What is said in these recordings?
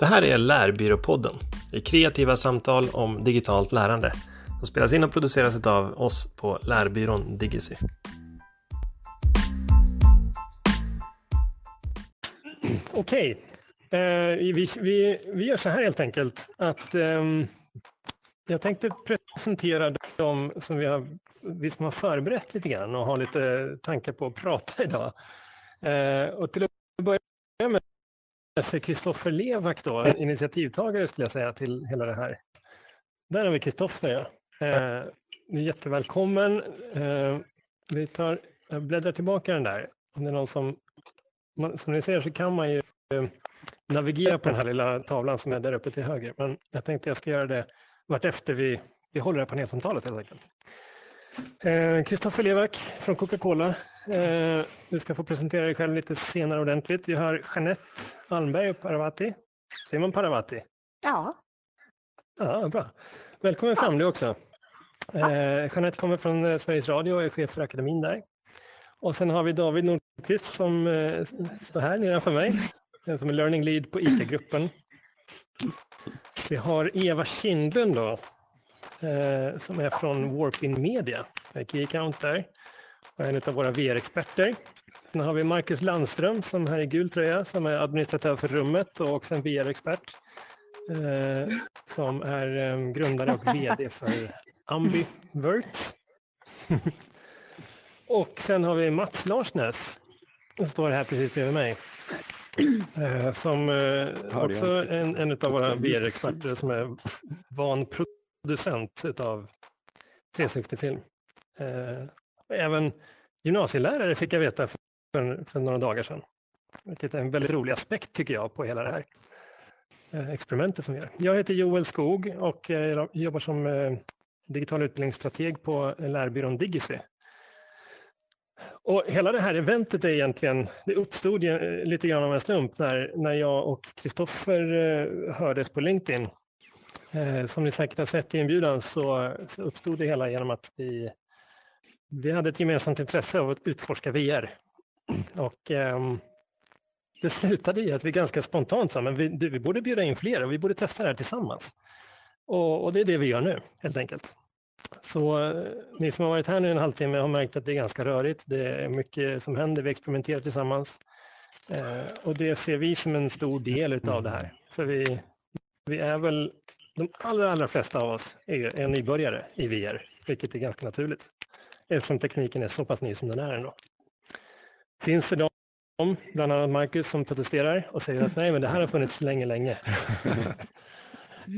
Det här är Lärbyråpodden. Det är kreativa samtal om digitalt lärande som spelas in och produceras av oss på Lärbyrån Digicy. Okej, eh, vi, vi, vi gör så här helt enkelt att eh, jag tänkte presentera de som vi, har, vi som har förberett lite grann och har lite tankar på att prata idag. Eh, och till att börja med Kristoffer Levak då, initiativtagare skulle jag säga till hela det här. Där har vi Kristoffer, ja. Eh, jättevälkommen. Eh, vi tar, jag bläddrar tillbaka den där. Om det är någon som, man, som ni ser så kan man ju eh, navigera på den här lilla tavlan som är där uppe till höger. Men jag tänkte jag ska göra det vartefter vi, vi håller det här panelsamtalet helt enkelt. Kristoffer eh, från Coca-Cola. Eh, du ska få presentera dig själv lite senare ordentligt. Vi har Jeanette Almberg och Paravati. Säger man Paravati? Ja. Ja, bra. Välkommen fram du också. Eh, Jeanette kommer från eh, Sveriges Radio och är chef för akademin där. Och sen har vi David Nordqvist som eh, står här nedanför mig, som är learning lead på IT-gruppen. Vi har Eva Kindlund då, eh, som är från Warpin Media, Key Account där, och en av våra VR-experter. Sen har vi Marcus Landström som här i gul tröja, som är administratör för rummet och också en VR-expert. Eh, som är eh, grundare och VD för Ambivert. och sen har vi Mats Larsnäs, som står här precis bredvid mig. Eh, som eh, också en, en av våra VR-experter som är van producent av 360-film. Eh, även gymnasielärare fick jag veta för, för några dagar sedan. Vilket är en väldigt rolig aspekt tycker jag på hela det här eh, experimentet som vi gör. Jag heter Joel Skog och jag jobbar som eh, digital utbildningsstrateg på lärbyrån Digicy. Och hela det här eventet är egentligen, det uppstod lite grann av en slump när, när jag och Kristoffer hördes på LinkedIn som ni säkert har sett i inbjudan så, uppstod det hela genom att vi, vi hade ett gemensamt intresse av att utforska VR. Och eh, det slutade i att vi ganska spontant sa, men vi, vi borde bjuda in fler och vi borde testa det här tillsammans. Och, och det är det vi gör nu, helt enkelt. Så eh, ni som har varit här nu en halvtimme har märkt att det är ganska rörigt. Det är mycket som händer. Vi experimenterar tillsammans. Eh, och det ser vi som en stor del av det här. För vi, vi är väl de allra, allra flesta av oss är, är nybörjare i VR, vilket är ganska naturligt eftersom tekniken är så pass ny som den är ändå. Finns det de, bland annat Marcus, som protesterar och säger att nej, men det här har funnits länge, länge.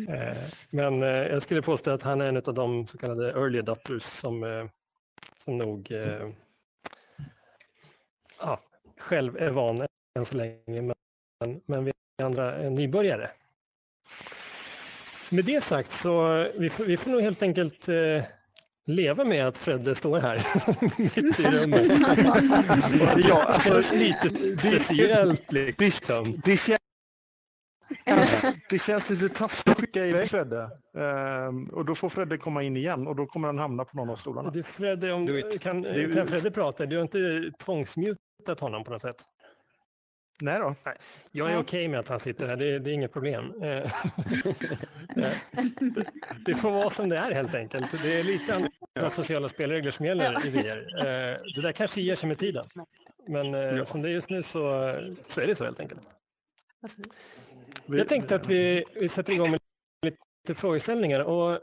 Eh, men eh, jag skulle påstå att han är en av de så kallade early adopters som, eh, som nog ja, själv är van än så länge, men, men vi andra är nybörjare. Med det sagt så vi får, vi får nog helt enkelt eh, leva med att Fredde står här mitt i rummet. ja, alltså, lite speciellt liksom. Det, känns, det känns lite taskigt att skicka iväg Fredde. Um, och då får Fredde komma in igen och då kommer han hamna på någon av stolarna. Du Fredde, om, kan, kan Fredde prata? Du har inte tvångsmutat honom på något sätt? Nej då. Nej. Jag är okej okay med att han sitter här, det, det är inget problem. Eh, det, det, får vara som det är helt enkelt. Det är lite andra sociala spelregler som gäller i VR. Eh, det där kanske ger sig med tiden. Men eh, ja. som det är just nu så, så är det så helt enkelt. Jag tänkte att vi, vi sätter igång med lite frågeställningar. Och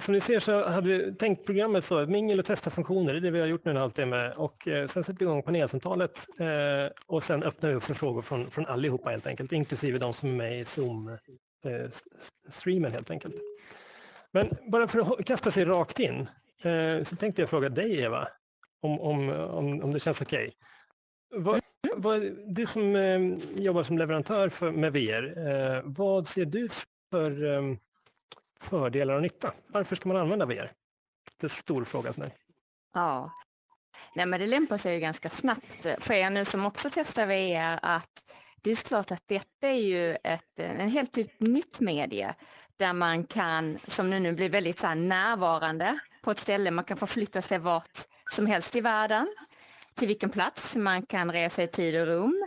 som ni ser så hade vi tänkt programmet så, mingel och testa funktioner, det är det vi har gjort nu en halvtimme. Och eh, sen sätter vi igång panelsamtalet eh, och sen öppnar vi upp för frågor från, från allihopa helt enkelt, inklusive de som är med i Zoom-streamen eh, helt enkelt. Men bara för att kasta sig rakt in så tänkte jag fråga dig Eva, om, om, om, om det känns okej. Okay. du som jobbar som leverantör för, med VR, vad ser du för fördelar och nytta. Varför ska man använda VR? Det är en stor fråga. Sådär. Ja, Nej, men det lämpar sig ju ganska snabbt för er nu som också testar VR att det är klart att detta är ju ett en helt typ nytt medie där man kan, som nu, nu blir väldigt så närvarande på ett ställe, man kan förflytta sig vart som helst i världen, till vilken plats, man kan resa i tid och rum.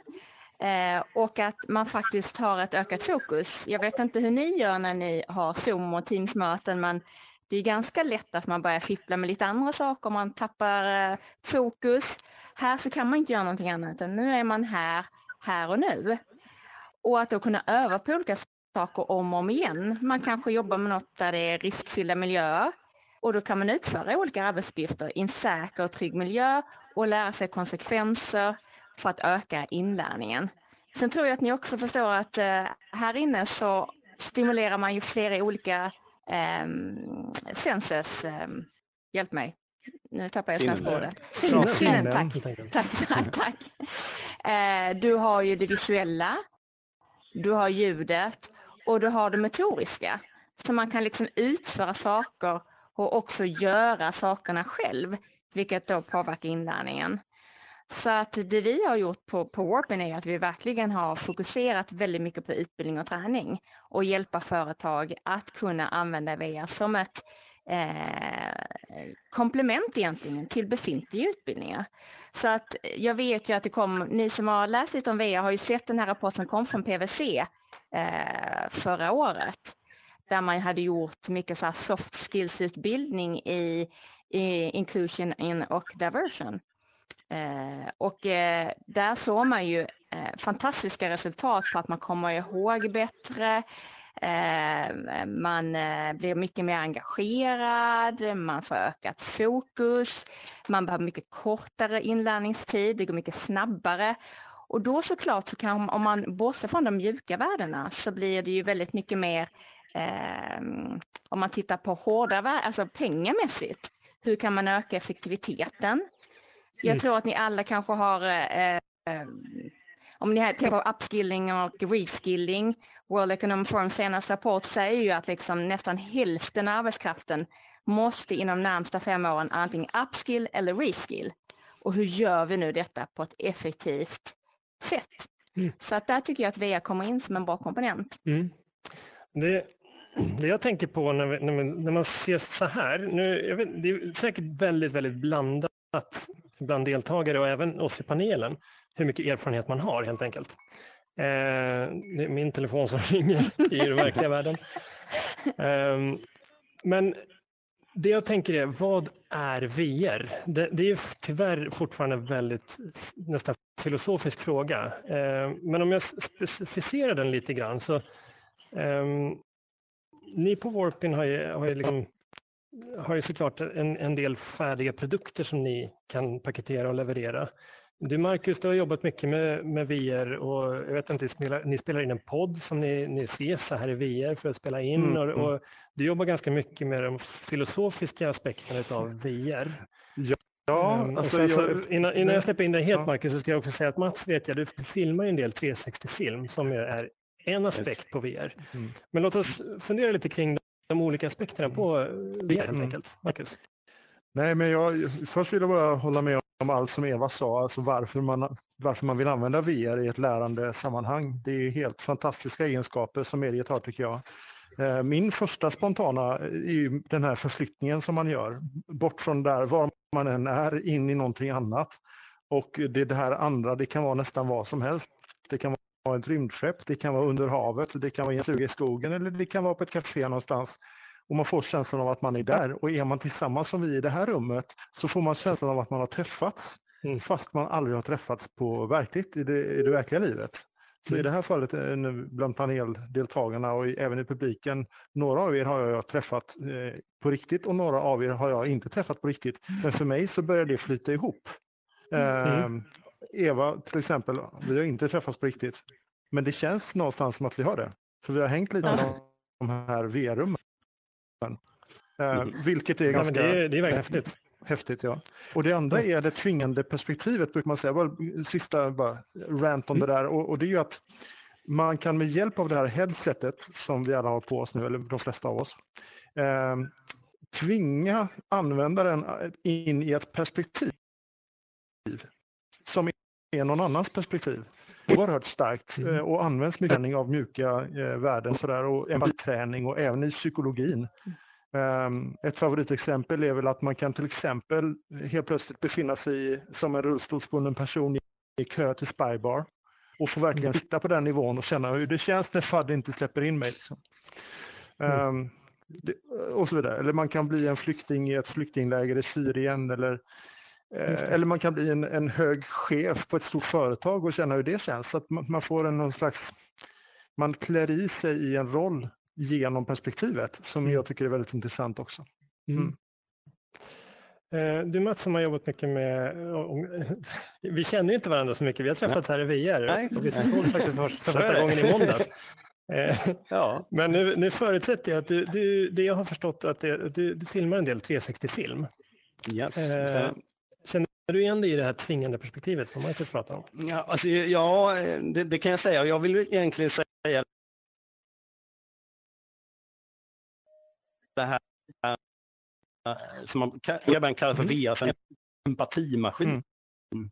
Eh, och att man faktiskt har ett ökat fokus. Jag vet inte hur ni gör när ni har Zoom och Teams-möten, men det är ganska lätt att man börjar fippla med lite andra saker, man tappar eh, fokus. Här så kan man inte göra någonting annat, utan nu är man här, här och nu. Och att då kunna öva på olika saker om och om igen. Man kanske jobbar med något där det är riskfyllda miljöer och då kan man utföra olika arbetsuppgifter i en säker och trygg miljö och lära sig konsekvenser för att öka inlärningen. Sen tror jag att ni också förstår att eh, här inne så stimulerar man ju flera olika eh, senses, eh, hjälp mig, nu tappar jag svenska ordet. Sinnen, sinnen, tack. tack, tack, tack. Eh, du har ju det visuella, du har ljudet och du har det motoriska. Så man kan liksom utföra saker och också göra sakerna själv, vilket då påverkar inlärningen. Så att det vi har gjort på, på Warpin är att vi verkligen har fokuserat väldigt mycket på utbildning och träning och hjälpa företag att kunna använda VR som ett eh, komplement egentligen till befintliga utbildningar. Så att jag vet ju att det kom, ni som har läst lite om VR har ju sett den här rapporten som kom från PWC eh, förra året där man hade gjort mycket så soft skills-utbildning i, i inclusion in och diversion. Eh, och eh, där såg man ju eh, fantastiska resultat på att man kommer ihåg bättre, eh, man eh, blir mycket mer engagerad, man får ökat fokus, man behöver mycket kortare inlärningstid, det går mycket snabbare. Och då såklart så kan om man bortser från de mjuka värdena så blir det ju väldigt mycket mer eh, om man tittar på hårda värden, alltså pengamässigt, hur kan man öka effektiviteten? Jag mm. tror att ni alla kanske har, eh, eh om ni tänker på upskilling och reskilling, World Economic Forum senaste rapport säger ju att liksom nästan hälften av arbetskraften måste inom närmsta fem åren antingen upskill eller reskill. Och hur gör vi nu detta på ett effektivt sätt? Mm. Så att där tycker jag att VR kommer in som en bra komponent. Mm. Det, det jag tänker på när, vi, när, man, när man ser så här, nu, vet, det är säkert väldigt, väldigt blandat bland deltagare och även oss i panelen, hur mycket erfarenhet man har helt enkelt. Eh, det är min telefon som ringer i den verkliga världen. Eh, men det jag tänker är, vad är VR? Det, det är tyvärr fortfarande en väldigt nästan filosofisk fråga. Eh, men om jag specificerar den lite grann så Um, ni på Warpin har ju, har ju, liksom, har ju såklart en, en del färdiga produkter som ni kan paketera och leverera. Du Marcus, du har jobbat mycket med, med VR och jag vet inte, spelar, ni spelar in en podd som ni, ni ses här i VR för att spela in mm, och, mm. och, du jobbar ganska mycket med de filosofiska aspekterna av VR. Ja. Ja, um, alltså jag, så, innan, innan, jag släpper in dig helt ja. Marcus så ska jag också säga att Mats vet jag, du filmar en del 360-film som är en aspekt på VR. Mm. Men låt oss fundera lite kring de olika aspekterna på VR helt mm. enkelt. Marcus? Nej, men jag, först vill jag bara hålla med om allt som Eva sa, alltså varför man, varför man vill använda VR i ett lärande sammanhang. Det är helt fantastiska egenskaper som mediet har tycker jag. Eh, min första spontana är den här förflyttningen som man gör, bort från där var man än är, in i någonting annat. Och det, det här andra, det kan vara nästan vad som helst. Det kan vara ett rymdskepp, det kan vara under havet, det kan vara i en stuga i skogen eller det kan vara på ett café någonstans. Och man får känslan av att man är där och är man tillsammans som vi i det här rummet så får man känslan av att man har träffats mm. fast man aldrig har träffats på verkligt i det, i det verkliga livet. Så mm. i det här fallet eh, bland paneldeltagarna och även i publiken, några av er har jag träffat eh, på riktigt och några av er har jag inte träffat på riktigt. Men för mig så börjar det flyta ihop. Mm. Eh, Eva till exempel, vi har inte träffats på riktigt. Men det känns någonstans som att vi har det. För vi har hängt lite i de här VR-rummen. Eh, mm. vilket är ja, ganska... Det är, det är verkligen häftigt. Häftigt, ja. Och det andra är det tvingande perspektivet, brukar man säga. Bara, sista bara, rant om mm. det där. Och, och, det är ju att man kan med hjälp av det här headsetet som vi alla har på oss nu, eller de flesta av oss, eh, tvinga användaren in i ett perspektiv som är någon annans perspektiv. Oerhört starkt mm. eh, och används mycket av mjuka eh, värden sådär, och empatiträning och även i psykologin. Um, ett favoritexempel är väl att man kan till exempel helt plötsligt befinna sig som en rullstolsbunden person i kö till Spybar och få verkligen sitta på den nivån och känna hur det känns när FAD inte släpper in mig. Liksom. Um, det, och så vidare. Eller man kan bli en flykting i ett flyktingläger i Syrien eller eller man kan bli en, en, hög chef på ett stort företag och känna hur det känns. Så att man, man får en någon slags, man klär i sig i en roll genom perspektivet som mm. jag tycker är väldigt intressant också. Mm. mm. Eh, du Mats som har jobbat mycket med, vi känner inte varandra så mycket, vi har träffats här i VR Nej. och vi såg faktiskt för första gången i måndags. Eh, ja. Men nu, nu förutsätter jag att du, du, det jag har förstått att det, du, du filmar en del 360-film. Yes, Känner du igen dig i det här tvingande perspektivet som Michael pratar om? Ja, alltså, ja det, det, kan jag säga. Jag vill egentligen säga det här som man även kallar för VR, för en empatimaskin. Mm.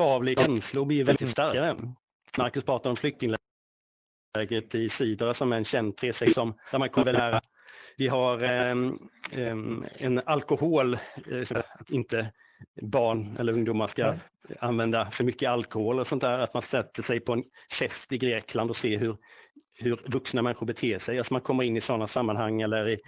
av känslor blir väldigt mm. starkare. Marcus pratar om flyktinglägret i Sydra som är en känd 360 som, där man kommer lära vi har um, um, en alkohol, uh, inte barn eller ungdomar ska använda för mycket alkohol och sånt där, att man sätter sig på en fest i Grekland och ser hur, hur vuxna människor beter sig. Alltså man kommer in i sådana sammanhang eller i,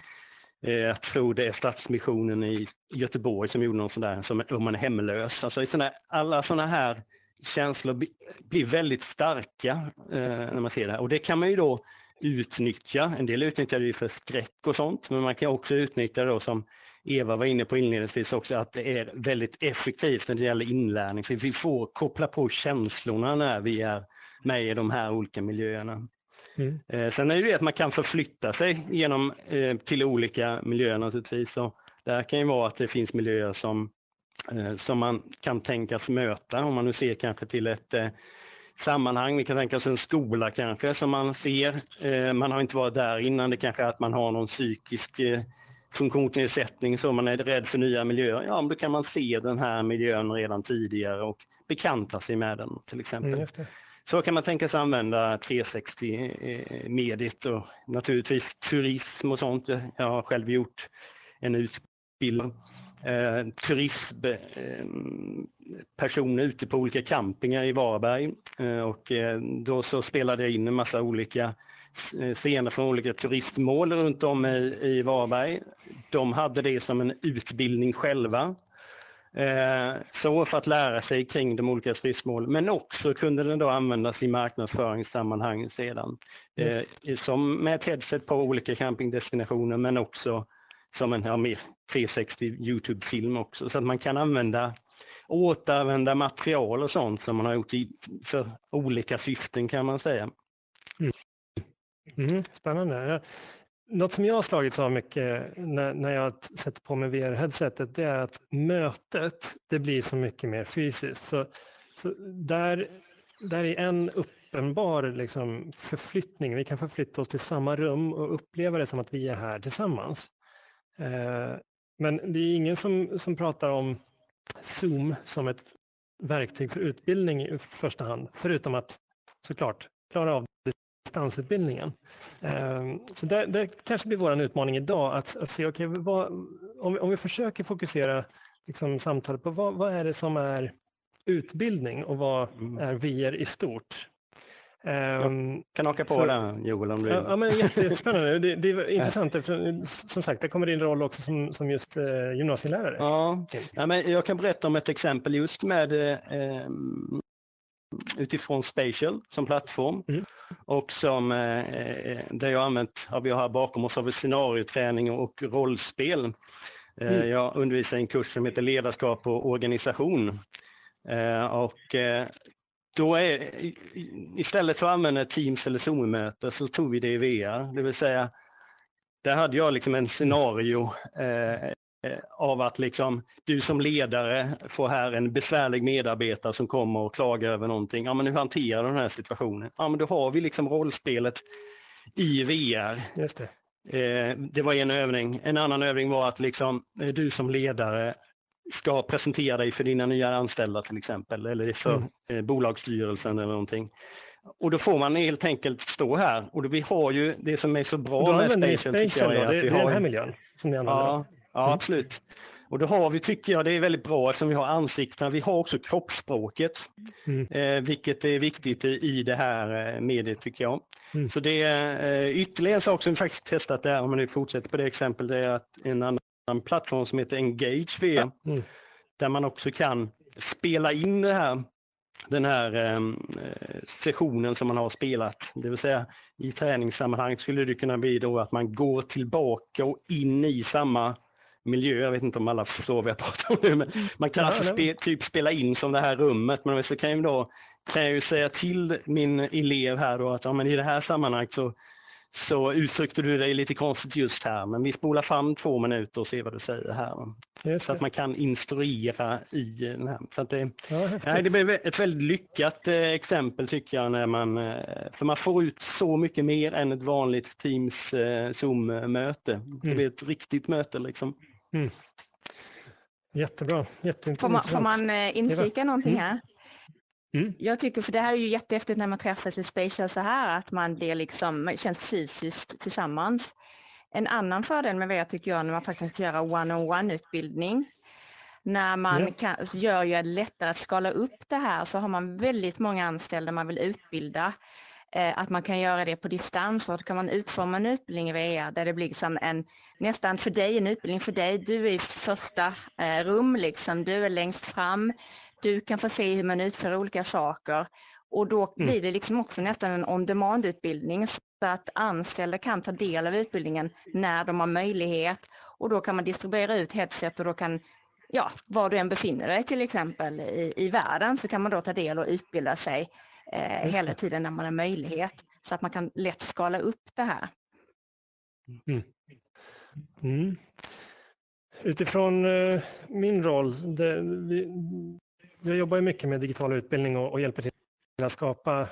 eh, jag tror det är Stadsmissionen i Göteborg som gjorde något sånt där, som om man är hemlös. Alltså såna, alla sådana här känslor blir väldigt starka eh, när man ser det här och det kan man ju då utnyttja. En del utnyttjar det för skräck och sånt, men man kan också utnyttja det som Eva var inne på inledningsvis också, att det är väldigt effektivt när det gäller inlärning, för vi får koppla på känslorna när vi är med i de här olika miljöerna. Mm. Eh, sen är det ju att man kan förflytta sig genom eh, till olika miljöer naturligtvis. Och där kan ju vara att det finns miljöer som, som man kan tänkas möta, om man nu ser kanske till ett sammanhang. Vi kan tänka oss en skola kanske som man ser. Eh, man har inte varit där innan. Det kanske är att man har någon psykisk eh, funktionsnedsättning så man är rädd för nya miljöer. Ja, men då kan man se den här miljön redan tidigare och bekanta sig med den till exempel. Mm, så kan man tänka sig använda 360-mediet och naturligtvis turism och sånt. Jag har själv gjort en utbildning eh, turistpersoner eh, ute på olika campingar i Varberg eh, och eh, då så spelade jag in en massa olika scener från olika turistmål runt om i, i Varberg. De hade det som en utbildning själva. Så för att lära sig kring de olika turistmålen, men också kunde den då användas i marknadsföringssammanhang sedan. Eh, som med ett headset på olika campingdestinationer, men också som en ja, mer 360 Youtube-film också, så att man kan använda återanvända material och sånt som man har gjort i, för olika syften kan man säga. Mm. Mm, spännande. Något som jag har slagits av mycket när, när jag sätter på mig VR-headsetet det är att mötet det blir så mycket mer fysiskt. Så, så där, där är en uppenbar liksom, förflyttning. Vi kan förflytta oss till samma rum och uppleva det som att vi är här tillsammans. Eh, men det är ingen som, som pratar om Zoom som ett verktyg för utbildning i första hand, förutom att såklart klara av distansutbildningen. Eh, så det, det kanske blir vår utmaning idag, att, att se, okay, vad, om, vi, om vi försöker fokusera liksom, samtalet på vad, vad är det som är utbildning och vad mm. är VR i stort? Jag ehm, kan haka på så, den Joel om du Ja, men jättespännande. det, det är intressant. För, som sagt, det kommer din roll också som, som just eh, gymnasielärare. Ja. ja, men jag kan berätta om ett exempel just med eh, utifrån Spatial som plattform mm. och som eh, där jag använt, ja, vi har här bakom oss har vi scenarioträning och rollspel. Eh, mm. Jag undervisar i en kurs som heter ledarskap och organisation. Eh, och eh, då är, istället för att använda Teams eller Zoom-möte så tog vi det i VR, det vill säga där hade jag liksom en scenario eh, av att liksom, du som ledare får här en besvärlig medarbetare som kommer och klagar över någonting. Ja, men hur hanterar du den här situationen? Ja, men då har vi liksom rollspelet i VR. Just det. Eh, det var en övning. En annan övning var att liksom, eh, du som ledare ska presentera dig för dina nya anställda till exempel, eller för mm. eh, bolagsstyrelsen eller någonting. Och då får man helt enkelt stå här och då, vi har ju det som är så bra med Spatial. Spatial då, det, är, det är den här miljön som ni använder? Ja, ja mm. absolut. Och då har vi, tycker jag, det är väldigt bra eftersom vi har ansiktena, vi har också kroppsspråket, mm. eh, vilket är viktigt i, i det här eh, mediet tycker jag. Mm. Så det är eh, ytterligare en sak som vi faktiskt testat där, om man nu fortsätter på det exempel, det är att en annan plattform som heter Engage VR, mm. där man också kan spela in det här den här ehm, eh, sessionen som man har spelat. Det vill säga i träningssammanhang skulle det kunna bli då att man går tillbaka och in i samma miljö. Jag vet inte om alla förstår vad jag pratar om nu, men man kan ja, alltså spe, typ spela in som det här rummet. Men så kan jag, då, kan jag ju säga till min elev här då att ja, men i det här sammanhanget så så uttryckte du dig lite konstigt just här, men vi spolar fram två minuter och ser vad du säger här. Så att man kan instruera i den här. Så att det, ja, nej, det blev ett väldigt lyckat eh, exempel tycker jag, när man, eh, för man får ut så mycket mer än ett vanligt Teams eh, Zoom-möte. Mm. Det blir ett riktigt möte liksom. Mm. Jättebra, jätteintressant. Får man, får man inflika någonting mm. här? Mm. Jag tycker, för det här är ju jättehäftigt när man träffas i Spatial så här, att man blir liksom, känns fysiskt tillsammans. En annan fördel med VR tycker jag när man faktiskt kan göra one-on-one-utbildning, när man ja. kan, gör det lättare att skala upp det här så har man väldigt många anställda man vill utbilda. Eh, att man kan göra det på distans och då kan man utforma en utbildning i VR där det blir liksom en, nästan för dig, en utbildning för dig. Du är i första eh, rum, liksom. du är längst fram. Du kan få se hur man utför olika saker och då mm. blir det liksom också nästan en on-demand-utbildning så att anställda kan ta del av utbildningen när de har möjlighet och då kan man distribuera ut headset och då kan, ja, var du än befinner dig till exempel i, i världen så kan man då ta del och utbilda sig eh, hela tiden när man har möjlighet så att man kan lätt skala upp det här. Mm. Mm. Utifrån eh, min roll, det, vi, jag jobbar mycket med digital utbildning och, och hjälper till att skapa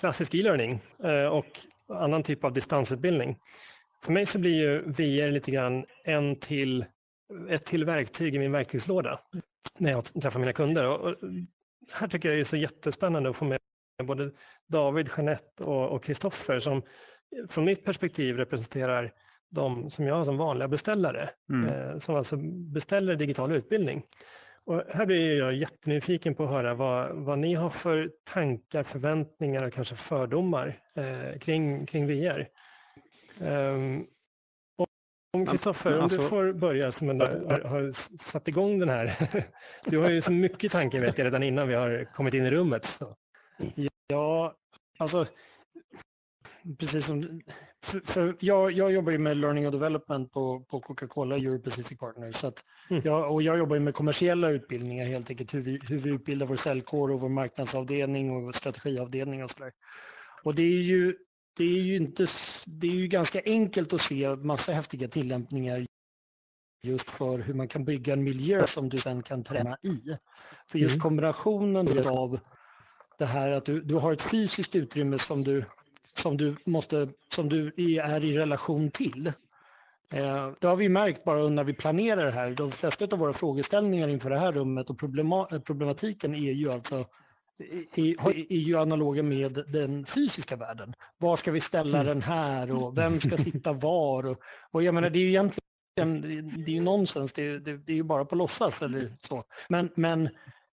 klassisk e-learning eh, och annan typ av distansutbildning. För mig så blir ju VR lite grann en till, ett till verktyg i min verktygslåda när jag träffar mina kunder. Och här tycker jag det är så jättespännande att få med både David, Jeanette och Kristoffer som från mitt perspektiv representerar de som jag har som vanliga beställare, mm. eh, som alltså beställer digital utbildning. Och här blir jag jättenyfiken på att höra vad, vad ni har för tankar, förväntningar och kanske fördomar eh, kring, kring VR. Um, ehm, om Kristoffer, om alltså, du får börja som ändå har, har satt igång den här. Du har ju så mycket tankar vet jag redan innan vi har kommit in i rummet. Så. Ja, alltså precis som... För, för jag, jag jobbar ju med learning och development på, på Coca-Cola Euro Pacific Partners. Så mm. jag, och jag jobbar med kommersiella utbildningar helt enkelt, hur vi, hur vi utbildar vår säljkår och vår marknadsavdelning och vår strategiavdelning och sådär. Och det är ju, det är ju inte, det är ju ganska enkelt att se massa häftiga tillämpningar just för hur man kan bygga en miljö som du sen kan träna i. För just mm. kombinationen av det här att du, du har ett fysiskt utrymme som du som du, måste, som du är i relation till. Eh, det har vi märkt bara när vi planerar det här. De flesta av våra frågeställningar inför det här rummet och problematiken är ju alltså är, ju analoga med den fysiska världen. Var ska vi ställa mm. den här och vem ska sitta var? Och, och jag menar, det är ju egentligen det är ju nonsens, det är, det, det är ju bara på låtsas eller så. Men, men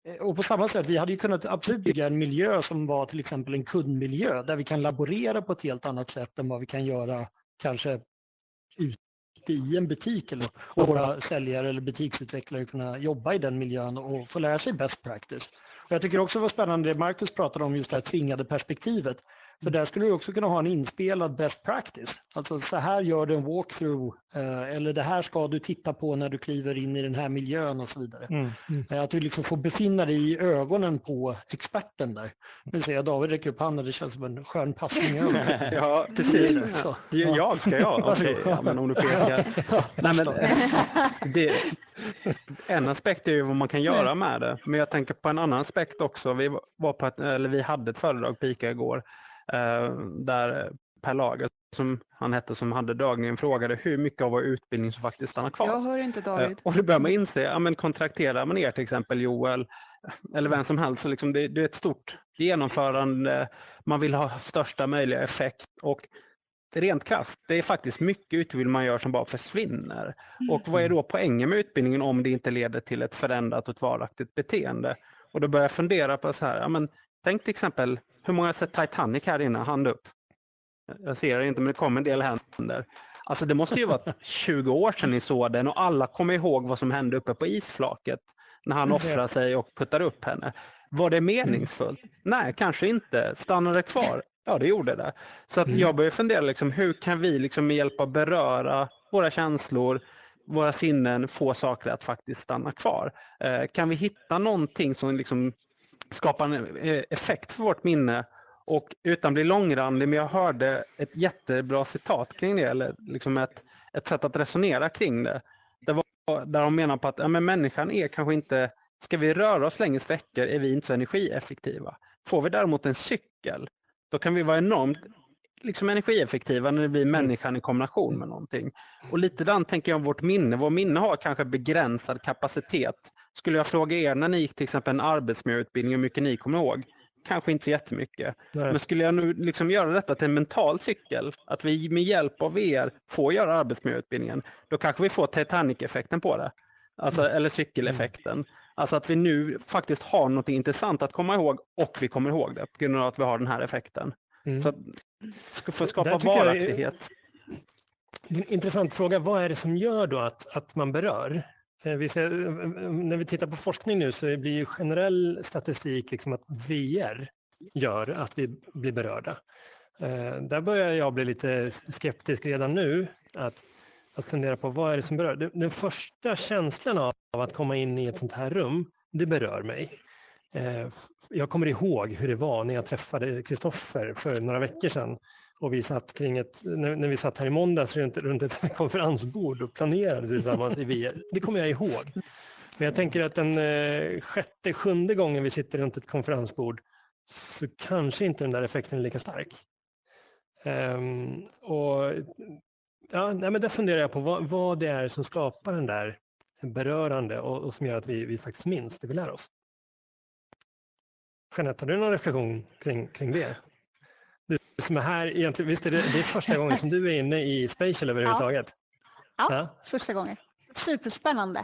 Eh, och på samma sätt, vi hade ju kunnat absolut bygga en miljö som var till exempel en kundmiljö där vi kan laborera på ett helt annat sätt än vad vi kan göra kanske ute i en butik eller, och våra säljare eller butiksutvecklare kunna jobba i den miljön och få lära sig best practice. Och jag tycker också det var spännande det Marcus pratade om, just det här tvingade perspektivet. För där skulle du också kunna ha en inspelad best practice. Alltså så här gör du en walkthrough eh, eller det här ska du titta på när du kliver in i den här miljön och så vidare. Mm. Mm. Eh, att du liksom får befinna dig i ögonen på experten där. Nu ser jag David räcker upp handen, det känns som en skön passning. ja, precis. Så. Jag ska jag? Okej, okay. ja, men om du pekar. Nej, men, det, en aspekt är ju vad man kan göra med det, men jag tänker på en annan aspekt också. Vi, var på ett, eller vi hade ett föredrag på ICA igår Eh, där Per Lager, som han hette, som hade dragningen, frågade hur mycket av vår utbildning som faktiskt stannar kvar. Jag hör inte David. Eh, och då börjar man inse, ja men kontrakterar man er till exempel Joel, eller vem som helst, så liksom det, det är ett stort genomförande, man vill ha största möjliga effekt och rent krasst, det är faktiskt mycket utbildning man gör som bara försvinner. Mm. Och vad är då poängen med utbildningen om det inte leder till ett förändrat och ett varaktigt beteende? Och då börjar jag fundera på så här, ja, men, tänk till exempel, hur många har sett Titanic här inne? Hand upp. Jag ser det inte, men det kom en del händer. Alltså det måste ju vara 20 år sedan ni såg den och alla kommer ihåg vad som hände uppe på isflaket när han offrar sig och puttar upp henne. Var det meningsfullt? Nej, kanske inte. Stannade kvar? Ja, det gjorde det. Så att jag börjar fundera, liksom, hur kan vi liksom, med hjälp av beröra våra känslor, våra sinnen, få saker att faktiskt stanna kvar? Eh, kan vi hitta någonting som liksom, skapar en eh, effekt för vårt minne och utan att bli långrandig, men jag hörde ett jättebra citat kring det, eller liksom ett, ett sätt att resonera kring det. det var, där de menar på att ja, men människan är kanske inte, ska vi röra oss längre sträckor är vi inte så energieffektiva. Får vi däremot en cykel, då kan vi vara enormt liksom energieffektiva när det blir människan i kombination med någonting. Och lite den tänker jag om vårt minne. Vårt minne har kanske begränsad kapacitet. Skulle jag fråga er när ni gick till exempel en arbetsmiljöutbildning hur mycket ni kommer ihåg? Kanske inte så jättemycket. Nej. Men skulle jag nu liksom göra detta till en mental cykel, att vi med hjälp av er får göra arbetsmiljöutbildningen, då kanske vi får Titanic-effekten på det. Alltså, eller cykeleffekten. Alltså att vi nu faktiskt har något intressant att komma ihåg och vi kommer ihåg det på grund av att vi har den här effekten. Mm. Så att, för att skapa jag är- varaktighet. Det är en intressant fråga. Vad är det som gör då att, att man berör? Eh, vi ser, eh, eh, mm, när vi tittar på forskning nu så blir ju generell statistik liksom att VR gör att vi blir berörda. Där börjar jag bli lite skeptisk redan nu att, att fundera på vad är det som berör. Den- första känslan av att komma in i ett sånt här rum, det berör mig. Jag kommer ihåg hur det var när jag träffade Kristoffer för några veckor sedan och vi satt kring ett, när, när vi satt här i måndags runt, runt ett konferensbord och planerade tillsammans i VR. Det kommer jag ihåg. Men jag tänker att den eh, sjätte, sjunde gången vi sitter runt ett konferensbord så kanske inte den där effekten är lika stark. Um, och ja, nej, men där funderar jag på vad, vad det är som skapar den där berörande och, och som gör att vi, vi faktiskt minns det vi lär oss. Jeanette, har du någon reflektion kring, kring det? Du som är här egentligen, visst är det, det är första gången som du är inne i Spatial överhuvudtaget? Ja. Första gången. Superspännande.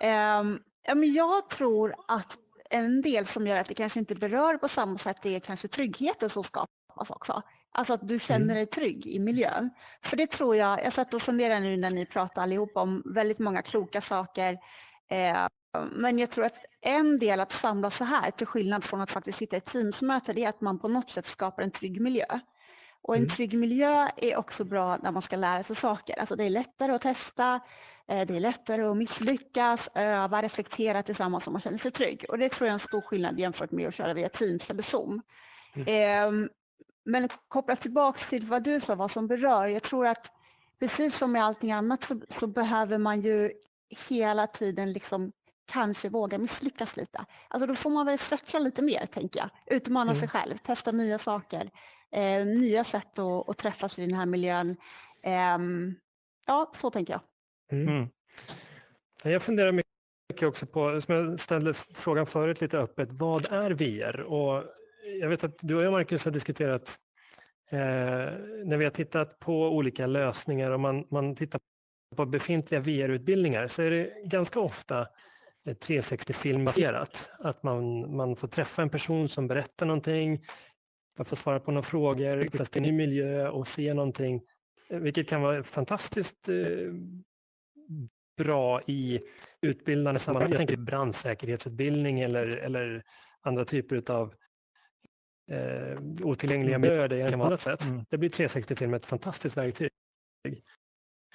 Um, ja, men jag tror att en del som gör att det kanske inte berör på samma sätt är kanske tryggheten som skapas också. Alltså att du känner Mm. dig trygg i miljön. För det tror jag, jag satt och funderade nu när ni pratade allihopa om väldigt många kloka saker. Eh, men jag tror att en del att samlas så här, till skillnad från att faktiskt sitta i teamsmöte, det är att man på något sätt skapar en trygg miljö. Och en Mm. trygg miljö är också bra när man ska lära sig saker. Alltså det är lättare att testa, eh, det är lättare att misslyckas, öva, reflektera tillsammans om man känner sig trygg. Och det tror jag är en stor skillnad jämfört med att köra via Teams eller Zoom. Ehm, Men kopplat tillbaks till vad du sa, vad som berör. Jag tror att precis som med allting annat så, så behöver man ju hela tiden liksom kanske våga misslyckas lite. Alltså då får man väl stretcha lite mer, tänker jag. Utmana Mm. sig själv, testa nya saker, eh, nya sätt att, att träffas i den här miljön. Ehm, ja, så tänker jag. Mm. Mm. Jag funderar mycket också på, som jag ställde frågan förut lite öppet, vad är VR? Och jag vet att du och jag Marcus har diskuterat eh, när vi har tittat på olika lösningar och man, man tittar på befintliga VR-utbildningar så är det ganska ofta 360-filmbaserat. Att man, man får träffa en person som berättar någonting, man får svara på några frågor, vistas i en ny miljö och se någonting, eh, vilket kan vara fantastiskt eh, bra i utbildande sammanhang. Jag tänker brandsäkerhetsutbildning eller, eller andra typer av eh, otillgängliga miljöer där jag kan vara annat sätt. Mm. Det blir 360-film ett fantastiskt verktyg.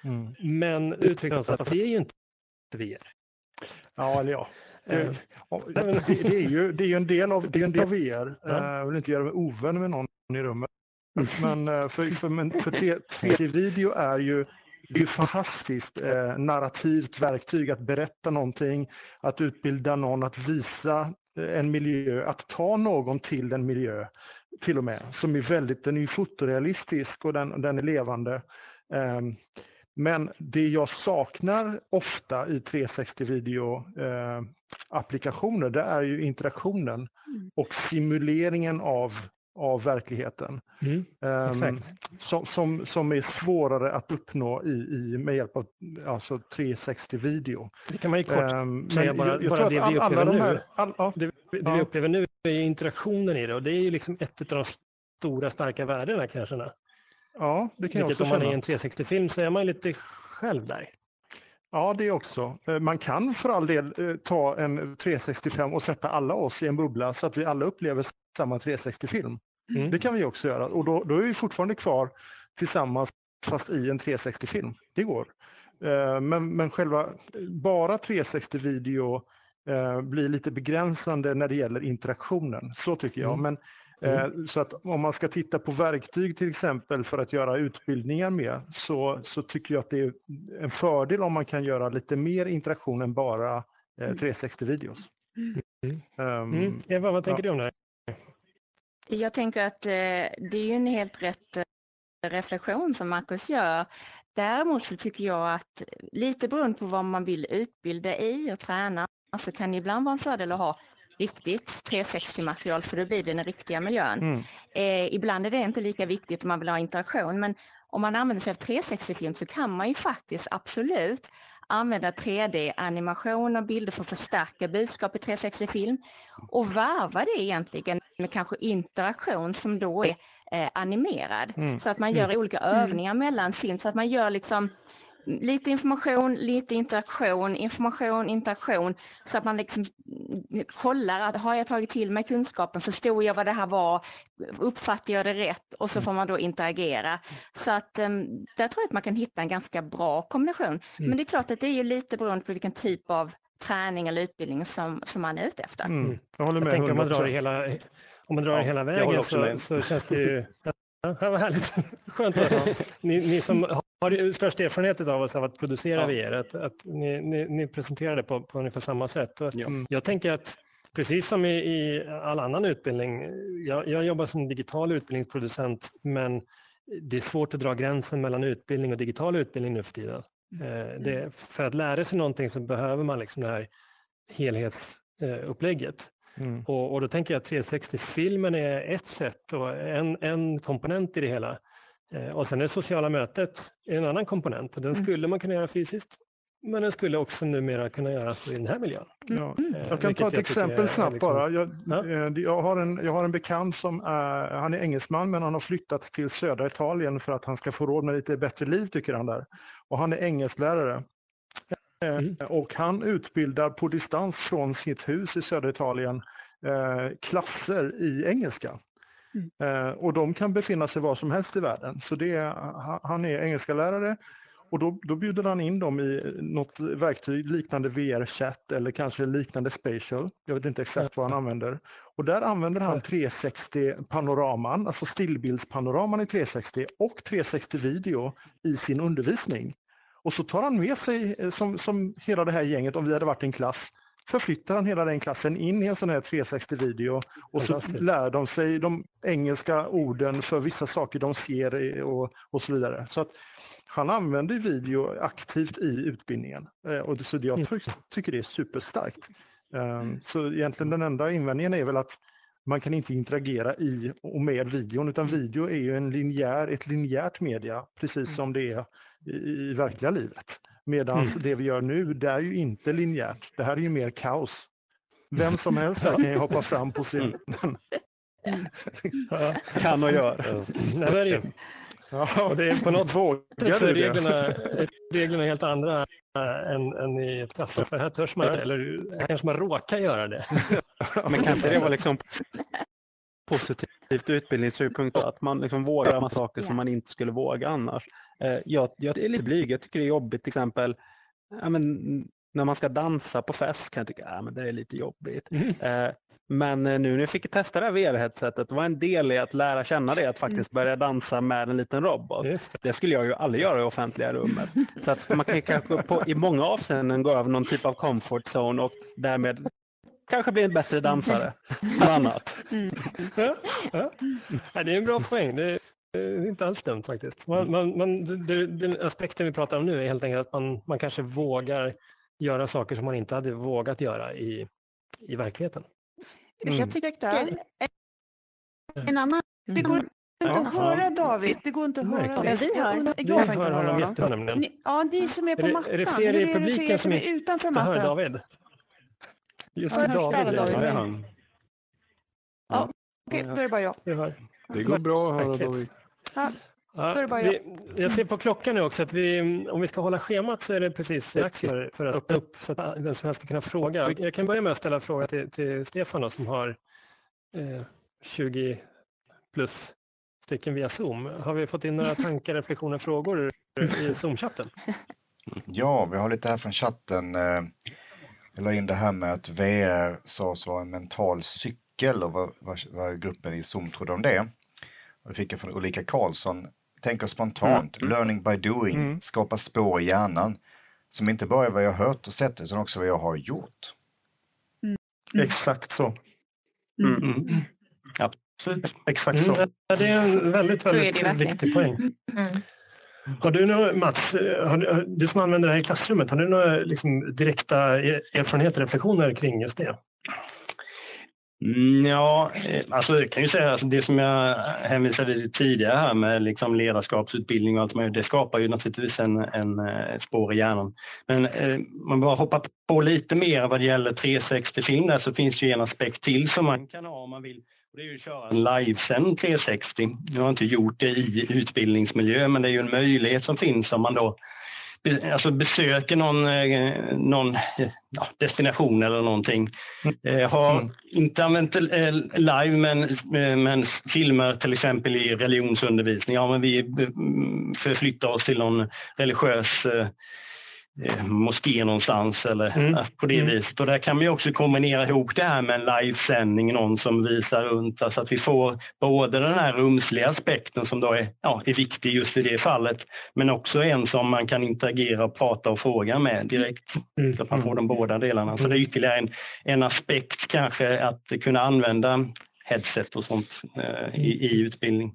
Mm. Men att det är ju inte VR. Ja, eller ja. Eh, Det, nej, men- det, det, är ju, det är ju en del av, det är en del av VR. Eh, Jag vill inte göra mig ovän med någon i rummet. Men eh, för, för, men för 3D-video är ju det är fantastiskt eh, narrativt verktyg att berätta någonting, att utbilda någon, att visa eh, en miljö, att ta någon till en miljö till och med, som är väldigt, den är fotorealistisk och den, den är levande. Ehm, men det jag saknar ofta i 360-video eh, applikationer, det är ju interaktionen Mm. och simuleringen av, av verkligheten. Mm, exakt. som, som, som är svårare att uppnå i, i, med hjälp av alltså 360 video. Det kan man ju kort Ehm, säga, men bara- jag, jag bara det vi upplever de nu. här... All, ja, Det, det vi Ja. upplever nu är interaktionen i det och det är ju liksom ett av de stora starka värdena kanske. Ja, det kan jag Vilket också om man är i känna. en 360-film så är man lite själv där. Ja, det också. Eh, Man kan för all del eh, ta en 365 och sätta alla oss i en bubbla så att vi alla upplever samma 360-film. Mm. Det kan vi också göra och då, då är vi fortfarande kvar tillsammans fast i en 360-film. Det går. Eh, Men, men själva bara 360-video eh, blir lite begränsande när det gäller interaktionen. Så tycker jag. Mm. Men, eh, så att om man ska titta på verktyg till exempel för att göra utbildningar med så, så tycker jag att det är en fördel om man kan göra lite mer interaktion än bara eh, 360-videos. Mm. Ehm, Mm. Eva, vad tänker du om det här? Jag tänker att eh, det är en helt rätt eh, reflektion som Marcus gör. Däremot så tycker jag att lite beroende på vad man vill utbilda i och träna så kan det ibland vara en fördel att ha riktigt 360-material för då blir det den riktiga miljön. Mm. Eh, ibland är det inte lika viktigt om man vill ha interaktion men om man använder sig av 360-film så kan man ju faktiskt absolut använda 3D-animation och bilder för att förstärka budskap i 360-film och varva det egentligen med kanske interaktion som då är eh, animerad. Mm. Så att man gör olika övningar mellan film så att man gör liksom lite information, lite interaktion, information, interaktion så att man liksom mm, kollar att har jag tagit till mig kunskapen, förstod jag vad det här var, uppfattar jag det rätt och så får man då interagera. Så att um, där tror jag att man kan hitta en ganska bra kombination. Men det är klart att det är ju lite beroende på vilken typ av träning eller utbildning som, som man är ute efter. Mm. Jag håller Jag med tänker om man drar det 100%. hela, om man drar det Ja, hela jag vägen så, så känns det ju... Ja, vad härligt. Skönt att höra. Ni, ni som har störst erfarenhet av oss av att producera Ja. VR, att, att ni, ni, ni presenterar det på, på ungefär samma sätt. Ja. Jag tänker att precis som i, i all annan utbildning, jag, jag jobbar som digital utbildningsproducent, men det är svårt att dra gränsen mellan utbildning och digital utbildning nu för tiden. Eh, Det, för att lära sig någonting så behöver man liksom det här helhetsupplägget. Mm. Och, och då tänker jag att 360-filmen är ett sätt och en, en komponent i det hela. Eh, och sen är sociala mötet en annan komponent. Och den Mm. skulle man kunna göra fysiskt, men den skulle också numera kunna göras i den här miljön. Ja. Eh, Jag kan ta ett exempel är snabbt liksom- bara. Jag, Ja. eh, jag, har en, jag har en bekant som är, han är engelsman men han har flyttat till södra Italien för att han ska få råd med lite bättre liv tycker han där. Och han är engelsklärare. Eh, Mm. Och han utbildar på distans från sitt hus i södra Italien eh, klasser i engelska. Eh, och de kan befinna sig var som helst i världen. Så det är, han- är engelska lärare och då, då bjuder han in dem i något verktyg liknande VR-chatt eller kanske liknande spatial. Jag vet inte exakt vad han använder. Och där använder han 360-panoraman, alltså stillbildspanoraman i 360 och 360 video i sin undervisning. Och så tar han med sig, eh, som, som hela det här gänget, om vi hade varit en klass, förflyttar han hela den klassen in i en sån här 360-video och så lär de sig de engelska orden för vissa saker de ser och, och så vidare. Så att han använder video aktivt i utbildningen. Eh, Och det, så jag ty tycker det är superstarkt. Um, så egentligen den enda invändningen är väl att man kan inte interagera i och med videon utan video är ju en linjär, ett linjärt media precis som det är i, i verkliga livet. Medan Mm. det vi gör nu det är ju inte linjärt. Det här är ju mer kaos. Vem som helst här kan ju hoppa fram på scenen. Ja, Kan och gör. nej, Ja, Och det är på något sätt så är reglerna, reglerna helt andra äh, än, än i ett. För här törs man, eller här kanske man råkar göra det. Men kan inte det vara liksom positivt ur utbildningssynpunkt att man liksom vågar göra saker som man inte skulle våga annars. Eh, Jag, jag är lite blyg, jag tycker det är jobbigt till exempel ja, men, när man ska dansa på fest kan jag tycka att det är lite jobbigt. Mm. Eh, Men eh, nu när jag fick testa det här VR-headsetet var en del i att lära känna det, att faktiskt börja dansa med en liten robot. Det skulle jag ju aldrig göra i offentliga rummet. Så att man kan kanske på, i många avseenden gå över någon typ av comfort zone och därmed kanske bli en bättre dansare. Bland annat. Ja, ja. Ja, det är en bra poäng. Det är inte alls dumt faktiskt. Man, man, man, den aspekten vi pratar om nu är helt enkelt att man, man kanske vågar göra saker som man inte hade vågat göra i, i verkligheten. Jag tycker En annan Det går inte Ja, att höra David. Det går inte att höra. Ja, vi hör. Jag, Jag hör inte höra honom honom. jättebra nämligen. Ni, ja, ni som är på Är det- mattan. är det fler i är publiken som är utanför Jag hör mattan? David. Just Ja, David. hörs David, är det. David. Ja, jag hör. Okej, då är det bara jag. Det går bra att höra. David. Ja, vi, jag ser på klockan nu också att vi, om vi ska hålla schemat så är det precis dags för, för att öppna upp så att vem som helst ska kunna fråga. Jag kan börja med att ställa en fråga till, till Stefan då, som har eh, 20 plus stycken via Zoom. Har vi fått in några tankar, reflektioner, frågor i Zoom-chatten? Ja, vi har lite här från chatten. eh, Jag la in det här med att VR sades vara en mental cykel och vad, vad, vad gruppen i Zoom trodde om det. Det fick jag från Ulrika Karlsson. Tänker spontant, learning by doing, Mm. skapar spår i hjärnan som inte bara är vad jag hört och sett utan också vad jag har gjort. Exakt så. Mm, mm. Absolut. Exakt så. Mm, det är en väldigt, väldigt viktig poäng. Mm. Har du några, Mats, har du, du som använder det här i klassrummet, har du några liksom, direkta er- erfarenheter, reflektioner kring just det? Mm, ja, eh, alltså jag kan ju säga att det som jag hänvisade till tidigare här med liksom ledarskapsutbildning och allt möjligt, det skapar ju naturligtvis en, en ett spår i hjärnan. Men eh, man bara hoppar på lite mer vad det gäller 360-film där så finns det ju en aspekt till som man kan ha om man vill. Och det är ju att köra en livesänd 360. Jag har inte gjort det i utbildningsmiljö men det är ju en möjlighet som finns om man då alltså besöker någon, eh, någon ja, destination eller någonting. Eh, har Mm. inte använt eh, live men, eh, men filmer till exempel i religionsundervisning. Ja, men vi mm, förflyttar oss till någon religiös moské någonstans eller Mm. eh, på det Mm. viset. Och där kan man ju också kombinera ihop det här med en livesändning, någon som visar runt, alltså att vi får både den här rumsliga aspekten som då är, ja, är viktig just i det fallet, men också en som man kan interagera, och prata och fråga med direkt. Mm. Så att man får de båda delarna. Så det är ytterligare en, en aspekt kanske att kunna använda headset och sånt eh, i, i utbildning.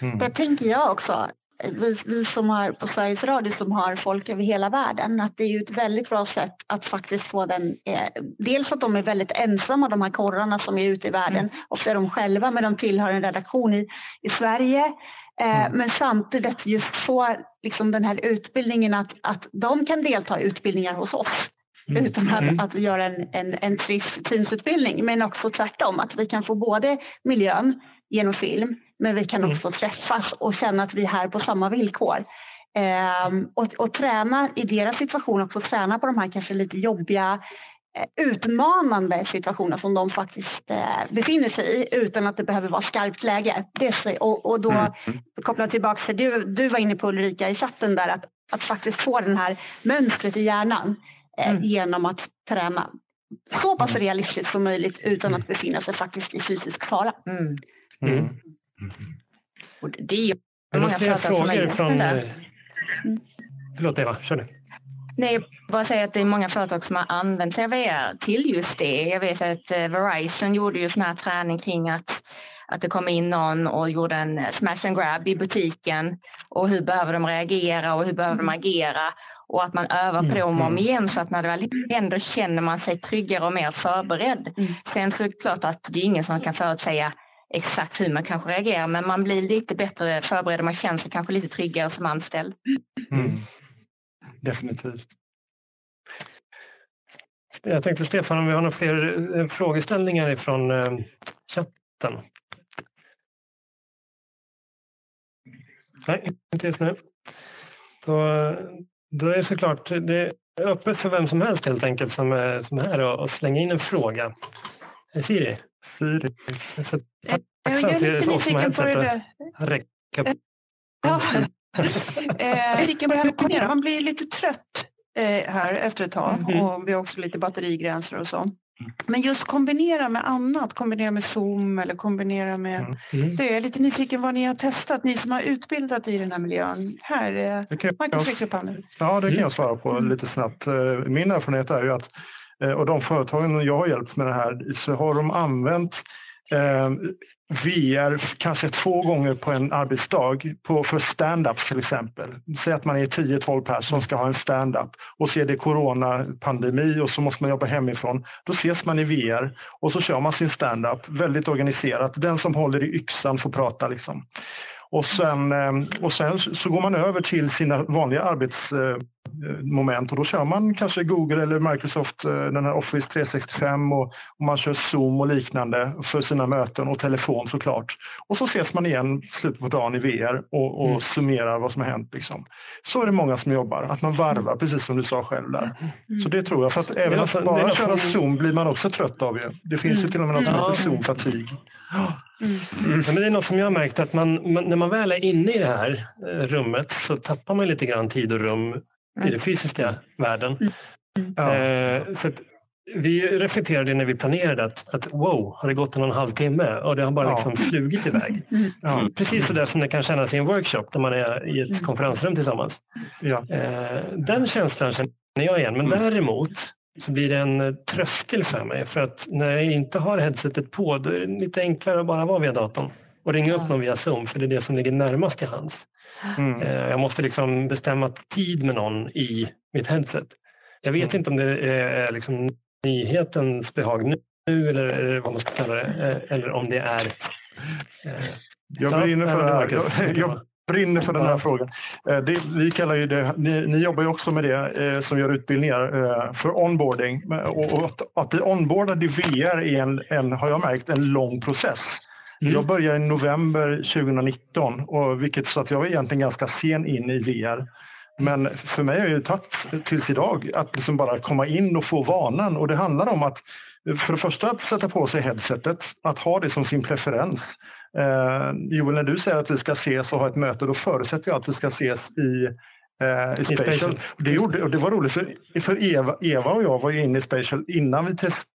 Mm. Det tänker jag också. Vi, vi som har på Sveriges Radio som har folk över hela världen att det är ett väldigt bra sätt att faktiskt få den eh, dels att de är väldigt ensamma de här korrarna som är ute i världen ofta är de själva men de tillhör en redaktion i, i Sverige. Eh, men samtidigt just få liksom den här utbildningen att, att de kan delta i utbildningar hos oss utan att, Mm. att göra en, en, en trist teamsutbildning. Men också tvärtom att vi kan få både miljön genom film men vi kan Mm. också träffas och känna att vi är här på samma villkor. Ehm, och, och träna i deras situation också, träna på de här kanske lite jobbiga eh, utmanande situationer som de faktiskt eh, befinner sig i utan att det behöver vara skarpt läge. Det och, och då Mm. koppla tillbaka till du, du var inne på Ulrika i chatten där att, att faktiskt få den här mönstret i hjärnan eh, Mm. genom att träna så pass realistiskt som möjligt utan att befinna sig faktiskt i fysisk fara. Mm. Mm. Och det är ju många företag som har gjort från... det där. eh, Förlåt Eva, kör du. Nej, jag bara säga att det är många företag som har använt sig av VR till just det. Jag vet att eh, Verizon gjorde ju sån här träning kring att, att det kom in någon och gjorde en smash and grab i butiken och hur behöver de reagera och hur behöver de agera och att man övar på det om och om igen så att när det väl händer känner man sig tryggare och mer förberedd. Mm. Sen så är det klart att det är ingen som kan förutsäga exakt hur man kanske reagerar men man blir lite bättre förberedd och man känner sig kanske lite tryggare som anställd. Mm. Definitivt. Jag tänkte Stefan om vi har några fler eh, frågeställningar ifrån eh, chatten? Nej, inte just nu. Då, då är det såklart det är öppet för vem som helst helt enkelt som är, som är här och, och slänga in en fråga. Siri? Siri. Så, Jag tacksam är till lite oss som har nyfiken på det där. räcka. Ja. Eh, här med kombinera. Man blir lite trött eh, här efter ett tag Mm. och vi har också lite batterigränser och så. Men just kombinera med annat, kombinera med Zoom eller kombinera med... Mm. Mm. Det är jag lite nyfiken vad ni har testat, ni som har utbildat i den här miljön. Här, eh, Marcus jag, räcker upp handen. ja, det kan jag svara på lite snabbt. Eh, Min erfarenhet är ju att, eh, Eh, och de företagen jag har hjälpt med det här, så har de använt eh, VR kanske två gånger på en arbetsdag på, för stand-ups till exempel. Säg att man är 10-12 personer som ska ha en stand-up och så är det coronapandemi och så måste man jobba hemifrån. Då ses man i VR och så kör man sin stand-up väldigt organiserat. Den som håller i yxan får prata. Liksom. Och sen, ehm, och sen så går man över till sina vanliga arbetsmoment och då kör man kanske Google eller Microsoft, eh, den här Office 365 och, och man kör Zoom och liknande för sina möten och telefon såklart. Och så ses man igen slutet på dagen i VR och, och mm. summerar vad som har hänt. Liksom. Så är det många som jobbar, att man varvar precis som du sa själv där. Så det tror jag, för att även att bara köra Zoom blir man också trött av. Ju. Det finns ju till och med något som heter Zoom-fatig. Mm. Mm. men det är något som jag har märkt att man, man, när man väl är inne i det här eh, rummet så tappar man lite grann tid och rum mm. i den fysiska världen. Mm. Ja. Eh, så vi reflekterade när vi planerade att, att wow, har det gått en och en halv timme och det har bara ja. liksom flugit iväg. Mm. Ja. Precis så där som det kan kännas i en workshop när man är i ett konferensrum tillsammans. Ja. Eh, den känslan känner jag igen, men däremot så blir det en tröskel för mig. För att när jag inte har headsetet på då är det lite enklare att bara vara via datorn och ringa upp någon via Zoom för det är det som ligger närmast till hands. Mm. Eh, jag måste liksom bestämma tid med någon i mitt headset. Jag vet mm. inte om det är liksom nyhetens behag nu eller vad man ska kalla det, eh, eller om det är... Jag brinner för det här. Jag, jag, brinner för den här frågan. Eh, det, vi kallar ju det, ni, ni, jobbar ju också med det eh, som gör utbildningar eh, för onboarding. Och, och att, att bli onboardad i VR är en, en, har jag märkt, en lång process. Mm. Jag började i november 2019, och vilket så att jag var egentligen ganska sen in i VR. Men för mig har det tagit tills idag att liksom bara komma in och få vanan. Och det handlar om att för det första att sätta på sig headsetet, att ha det som sin preferens. Eh, Joel, när du säger att vi ska ses och ha ett möte, då förutsätter jag att vi ska ses i eh, i Spatial. Det, gjorde, och det var roligt, för, för Eva, Eva och jag var inne i Spatial innan vi test,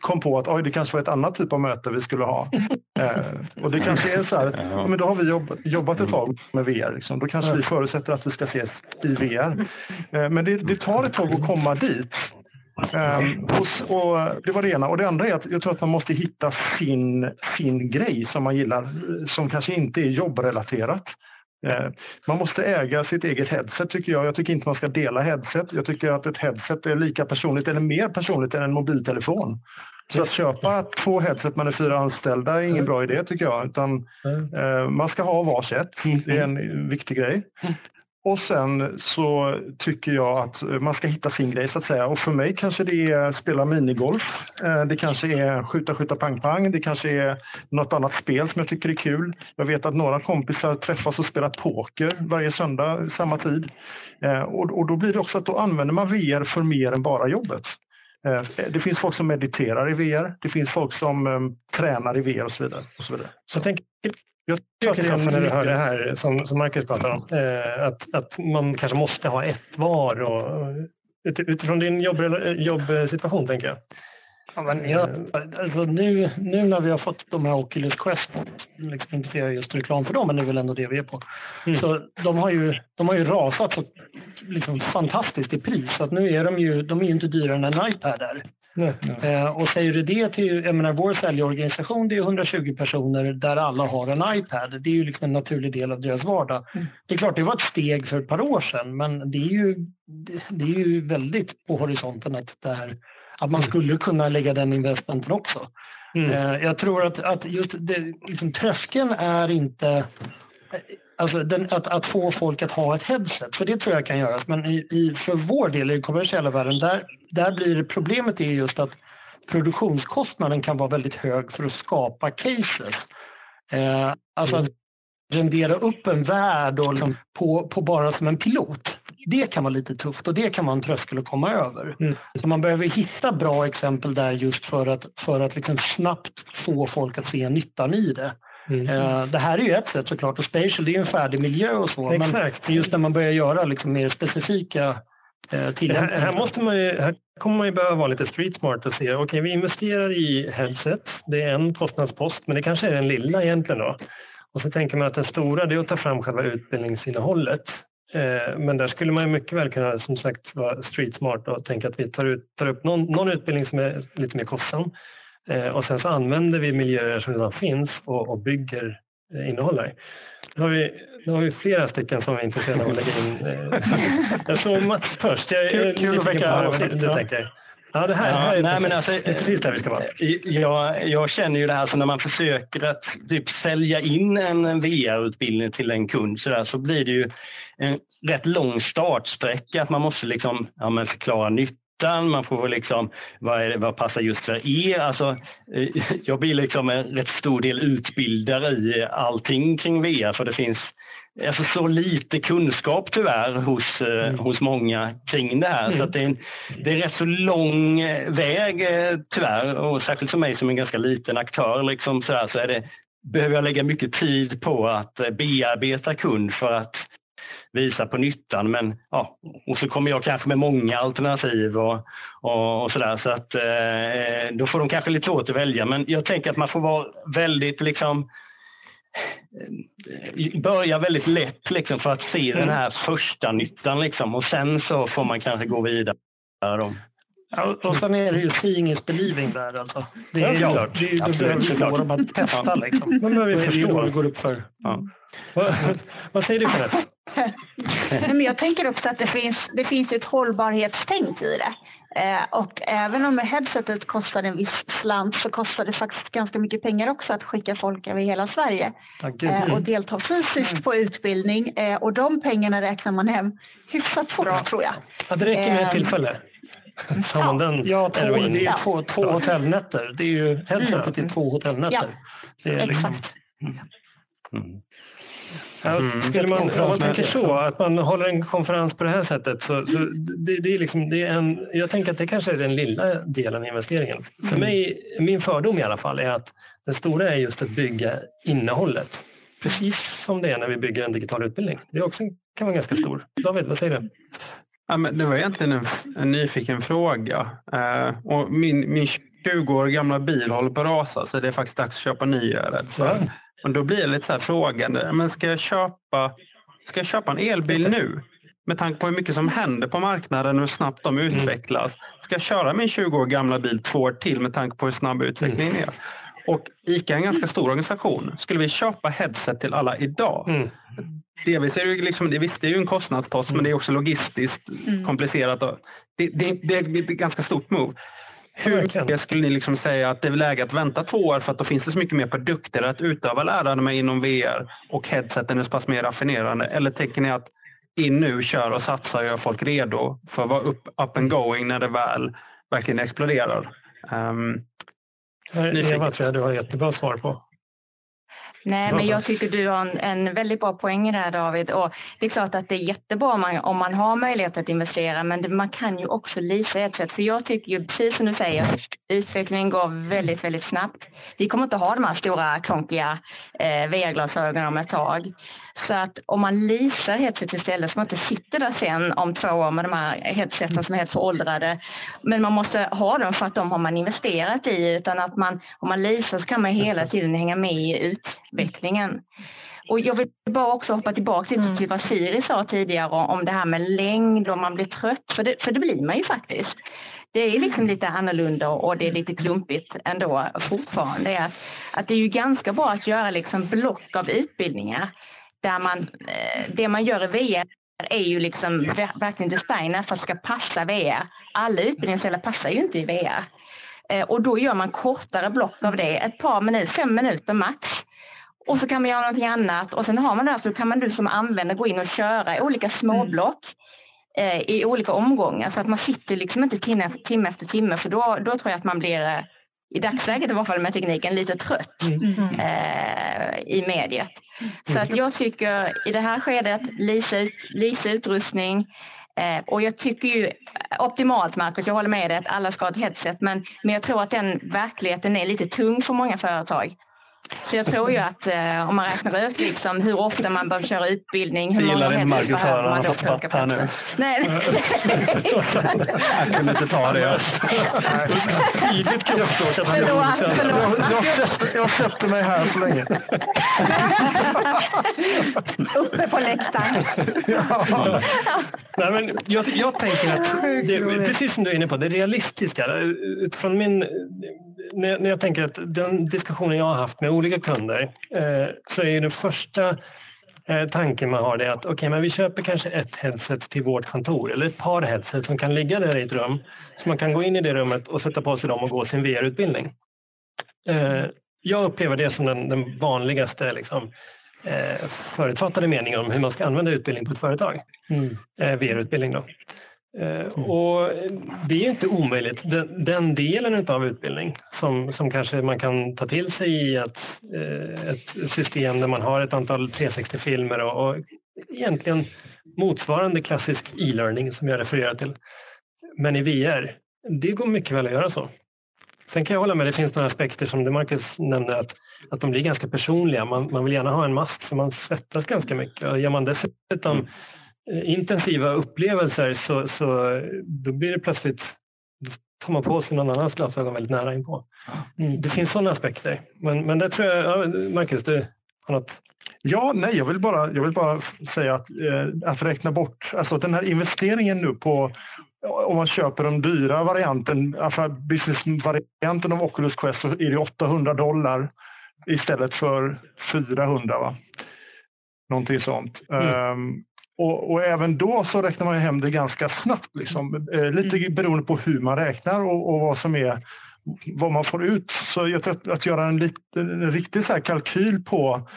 kom på att oj, det kanske var ett annat typ av möte vi skulle ha. eh, och det kanske är så här, ja. men då har vi jobb, jobbat ett tag med VR. Liksom. Då kanske vi förutsätter att vi ska ses i VR. Eh, men det, det tar ett tag att komma dit. Um, och, och, det var det ena. Och det andra är att jag tror att man måste hitta sin, sin grej som man gillar, som kanske inte är jobbrelaterat. Uh, man måste äga sitt eget headset tycker jag. Jag tycker inte man ska dela headset. Jag tycker att ett headset är lika personligt eller mer personligt än en mobiltelefon. Så att köpa två headset man är fyra anställda är ingen bra idé tycker jag. Utan, uh, man ska ha varsitt. Det är en viktig grej. Och sen så tycker jag att man ska hitta sin grej så att säga. Och för mig kanske det är spela minigolf. Eh, det kanske är skjuta, skjuta, pang, pang. Det kanske är något annat spel som jag tycker är kul. Jag vet att några kompisar träffas och spelar poker varje söndag samma tid. Eh, och då blir det också att då använder man VR för mer än bara jobbet. Eh, det finns folk som mediterar i VR. Det finns folk som tränar i VR och så vidare. Och så vidare. Så jag tänker jag tycker när du hör det här som, som Marcus pratar om, eh, att, att man kanske måste ha ett var och, utifrån din jobb, jobbsituation tänker jag. Ja, men jag, alltså nu, nu när vi har fått de här Oculus Quest, liksom inte för jag just reklam för dem, men det är väl ändå det vi är på. Mm. Så de har ju, de har ju rasat så liksom fantastiskt i pris. Så att nu är de ju de är inte dyrare än en iPad är. Eh, och säger du det till, jag menar vår säljorganisation det är 120 personer där alla har en iPad. Det är ju liksom en naturlig del av deras vardag. Mm. Det är klart det var ett steg för ett par år sedan men det är ju, det är ju väldigt på horisonten att, det här, att man skulle kunna lägga den investmenten också. Mm. Eh, jag tror att, att just det, liksom, tröskeln är inte Alltså den, att, att, få folk att ha ett headset, för det tror jag kan göras. Men i, i, för vår del i den kommersiella världen, där, där blir problemet är just att produktionskostnaden kan vara väldigt hög för att skapa cases. Eh, alltså att rendera upp en värld och liksom på, på bara som en pilot. Det kan vara lite tufft och det kan vara en tröskel att komma över. Mm. Så man behöver hitta bra exempel där just för att, för att liksom snabbt få folk att se nyttan i det. Mm. Uh, det här är ju ett sätt såklart och Spatial det är ju en färdig miljö och så. Exakt. Men just när man börjar göra liksom mer specifika uh, här, här, måste man ju, här kommer man ju behöva vara lite street smart och se, okej okay, vi investerar i headset, det är en kostnadspost men det kanske är den lilla egentligen då. Och så tänker man att den stora det är att ta fram själva utbildningsinnehållet. Uh, men där skulle man mycket väl kunna som sagt vara street smart och tänka att vi tar, ut, tar upp någon, någon utbildning som är lite mer kostsam Eh, och sen så använder vi miljöer som redan finns och, och bygger eh, innehåll där. Nu har, vi, nu har vi flera stycken som är intresserade av att lägga in. Eh, jag såg Mats först. Jag, Kul- kul att väcka åsikter. tänker. Ja, det här, Ja, här är, nej, perfekt. men alltså, är precis där vi ska vara. Jag, jag känner ju det här så när man försöker att typ sälja in en VR-utbildning till en kund så, där, så blir det ju en rätt lång startsträcka. Att man måste liksom, ja, förklara nyttan, man får liksom, vad, är vad passar just för er? Alltså, eh, jag blir liksom en rätt stor del utbildare i allting kring VR för det finns alltså, så lite kunskap tyvärr hos, eh, hos många kring det här. Så att det, är en, det är rätt så lång eh, väg tyvärr och särskilt för mig som en ganska liten aktör liksom, så, där, så är det, behöver jag lägga mycket tid på att bearbeta kund för att visa på nyttan. Men, ja, och så kommer jag kanske med många alternativ och, och, och sådär. Så att, eh, då får de kanske lite svårt att välja. Men jag tänker att man får vara väldigt liksom eh, börja väldigt lätt liksom, för att se den här första nyttan liksom, och sen så får man kanske gå vidare. Då. Ja, och sen är det ju seeing is believing där alltså. Det är, Ja, det är, ju- få dem att testa liksom. Man behöver förstå. det går upp för. Vad, vad säger du Jeanette? Men jag tänker också att det finns, det finns ett hållbarhetstänk i det. Eh, och även om headsetet kostar en viss slant så kostar det faktiskt ganska mycket pengar också att skicka folk över hela Sverige Ja, gud. eh, och delta fysiskt på utbildning. Eh, och de pengarna räknar man hem hyfsat fort tror jag. Ja, det räcker med ett tillfälle. Så man den Ja, två, det är ju Ja. två, två hotellnätter. Det är ju headsetet i två hotellnätter. Det är liksom, Exakt. Mm. Skulle man, om man tänker så, att man håller en konferens på det här sättet, så, så det, det är liksom, det är en, jag tänker att det kanske är den lilla delen i investeringen. För mig, min fördom i alla fall, är att den stora är just att bygga innehållet. Precis som det är när vi bygger en digital utbildning. Det är också, kan vara ganska stor. David, vad säger du? Ja, men det var egentligen en, en nyfiken fråga. Eh, och min, min 20 år gamla bil håller på att rasa så det är faktiskt dags att köpa ny. Ja. Och då blir det lite så här frågande. Men ska, jag köpa, ska jag köpa en elbil nu? Med tanke på hur mycket som händer på marknaden och hur snabbt de utvecklas. Ska jag köra min 20 år gamla bil två år till med tanke på hur snabb utvecklingen är? Och ICA är en ganska stor organisation. Skulle vi köpa headset till alla idag? Mm. Delvis är det ju, liksom, det, visst, det är ju en kostnadspost men det är också logistiskt komplicerat. Och det, det, det, det är ett ganska stort move. Hur mycket skulle ni liksom säga att det är läge att vänta två år för att då finns det så mycket mer produkter att utöva lärande med inom VR och headseten är så pass mer raffinerande? Eller tänker ni att in nu, kör och satsa och gör folk redo för att vara up, up and going när det väl verkligen exploderar? Um. Eva tror jag du har jättebra svar på. Nej, men jag tycker du har en, en väldigt bra poäng i det här David. Och det är klart att det är jättebra om man, om man har möjlighet att investera men det, man kan ju också leasa ett sätt. För jag tycker ju precis som du säger, utvecklingen går väldigt, väldigt snabbt. Vi kommer inte ha de här stora klonkiga eh, VR-glasögonen om ett tag. Så att om man leasar headset istället så man inte sitter där sen om två år med de här headseten som är helt föråldrade. Men man måste ha dem för att de har man investerat i utan att man, om man leasar så kan man hela tiden hänga med i utvecklingen. Och jag vill bara också hoppa tillbaka lite till vad Siri sa tidigare om det här med längd och man blir trött, för det, för det blir man ju faktiskt. Det är liksom lite annorlunda och det är lite klumpigt ändå fortfarande. Är Att, att det är ju ganska bra att göra liksom block av utbildningar där man, eh, det man gör i VR är ju liksom ver- verkligen designat för att det ska passa VR. Alla utbildningsställen passar ju inte i VR. Eh, Och då gör man kortare block av det, ett par minuter, fem minuter max. Och så kan man göra någonting annat och sen har man det här så kan man du som användare gå in och köra olika småblock eh, i olika omgångar. Så att man sitter liksom inte timme, timme efter timme. För då, då tror jag att man blir eh, i dagsläget i varje fall med tekniken lite trött eh, i mediet. Så att jag tycker i det här skedet leasa, ut, leasa utrustning eh, och jag tycker ju optimalt Marcus, jag håller med dig att alla ska ha ett headset. Men, men jag tror att den verkligheten är lite tung för många företag. Så jag tror ju att eh, om man räknar ut liksom hur ofta man behöver köra utbildning, hur Jag många inte Marcus behöver man han då här nu. platser. Nej. Jag kunde inte ta det. Tidigt kräftåk att han jag, jag, sätter, jag sätter mig här så länge. Uppe på läktaren. Nej, men jag, jag tänker att, det, precis som du är inne på, det realistiska utifrån min när, när jag tänker att den diskussionen jag har haft med olika kunder eh, så är den första eh, tanken man har det att okay, men vi köper kanske ett headset till vårt kontor eller ett par headset som kan ligga där i ett rum. Så man kan gå in i det rummet och sätta på sig dem och gå sin VR-utbildning. Eh, jag upplever det som den, den vanligaste liksom, eh, förutfattade meningen om hur man ska använda utbildning på ett företag. Mm. Eh, VR-utbildning då. Eh, mm. Och det är inte omöjligt. Den, den delen av utbildning som, som kanske man kan ta till sig i ett, eh, ett system där man har ett antal 360-filmer och, och egentligen motsvarande klassisk e-learning som jag refererar till. Men i VR, det går mycket väl att göra så. Sen kan jag hålla med, det finns några aspekter som det Marcus nämnde, att, att de blir ganska personliga. Man, man vill gärna ha en mask för man svettas ganska mycket. Och gör man dessutom mm. Eh, intensiva upplevelser så, så då blir det plötsligt tar man på sig någon annans glasögon väldigt nära inpå. Mm. Det finns sådana aspekter. Men, men det tror jag, ja, Marcus, du har något? Ja, nej, jag vill bara, jag vill bara säga att, eh, att räkna bort, alltså den här investeringen nu på om man köper den dyra varianten, alltså businessvarianten av Oculus Quest så är det 800 dollar istället för 400. Va? Någonting sånt. Mm. Um, och, och, även då så räknar man hem det ganska snabbt. Liksom. Eh, lite mm. beroende på hur man räknar och, och, vad som är vad man får ut. Så jag att, att göra en, liten, en riktig så kalkyl på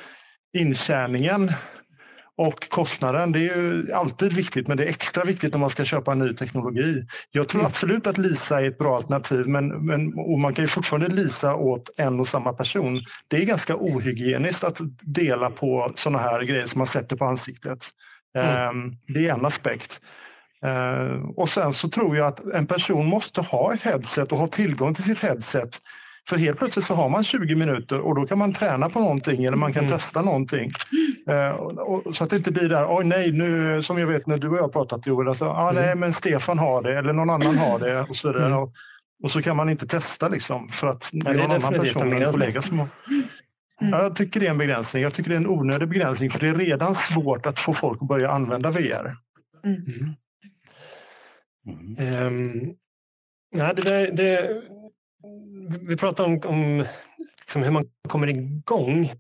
intjäningen och kostnaden, det är ju alltid viktigt, men det är extra viktigt när man ska köpa en ny teknologi. Jag tror mm. absolut att Lisa är ett bra alternativ, men, men man kan ju fortfarande Lisa åt en och samma person. Det är ganska ohygieniskt att dela på sådana här grejer som man sätter på ansiktet. Mm. Ehm, det är en aspekt. Ehm, och sen så tror jag att en person måste ha ett headset och ha tillgång till sitt headset för helt plötsligt så har man 20 minuter och då kan man träna på någonting eller man kan mm. testa någonting. Uh, och, så att det inte blir där, oj nej, nu, som jag vet när du och jag pratat Joel, alltså, ah, nej mm. men Stefan har det eller någon annan har det och så, mm. och, och, så kan man inte testa liksom för att det är någon annan person, en kollega som har... Mm. Jag tycker det är en begränsning. Jag tycker det är en onödig begränsning för det är redan svårt att få folk att börja använda VR. Mm. Um, ja, det, där, det, vi pratar om, om liksom hur man kommer igång.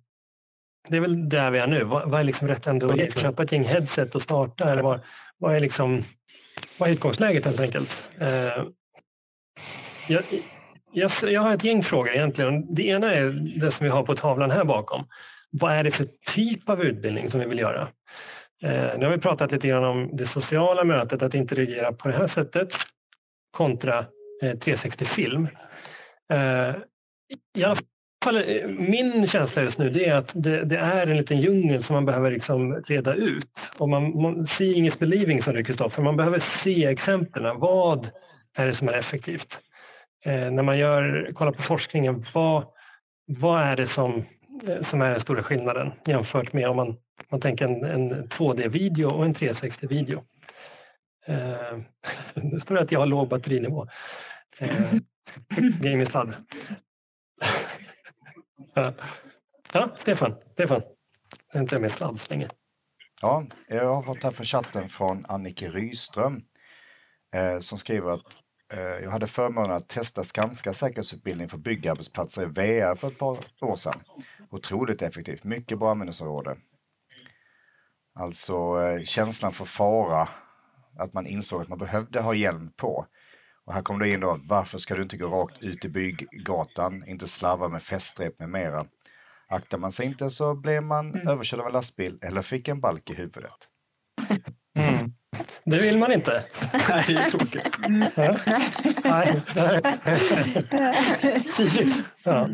Det är väl där vi är nu. Vad, vad är liksom rätt ändå? Ska köpa ett gäng headset och starta? Eller vad, vad, är, liksom, vad är utgångsläget helt enkelt? Uh, jag, jag, jag, har ett gäng frågor egentligen. Det ena är det som vi har på tavlan här bakom. Vad är det för typ av utbildning som vi vill göra? Eh, nu har vi pratat lite grann om det sociala mötet, att interagera på det här sättet kontra eh, 360 film. Eh, I alla fall, eh, min känsla just nu det är att det, det, är en liten djungel som man behöver liksom reda ut. Och man, man, seeing is believing, som du Kristoffer. Man behöver se exemplen. Vad är det som är effektivt? Eh, när man gör, kollar på forskningen, vad, vad är det som, eh, som är den stora skillnaden jämfört med om man, man tänker en, en 2D-video och en 360-video? Eh, nu står det att jag har låg batterinivå. Eh, det är min sladd. ja. ja, Stefan. Stefan. Jag är inte med sladd så länge. Ja, jag har fått här från chatten från Annike Ryström eh, som skriver att jag hade förmånen att testa Skanska säkerhetsutbildning för byggarbetsplatser i VR för ett par år sedan. Otroligt effektivt, mycket bra användningsområde. Alltså eh, känslan för fara, att man insåg att man behövde ha hjälm på. Och här kommer det in då, varför ska du inte gå rakt ut i bygggatan, inte slarva med fästrep med mera. Aktar man sig inte så blir man mm. överkörd av en lastbil eller fick en balk i huvudet. Mm. Det vill man inte. Nej, det är tråkigt. Nej, Tydligt. Ja.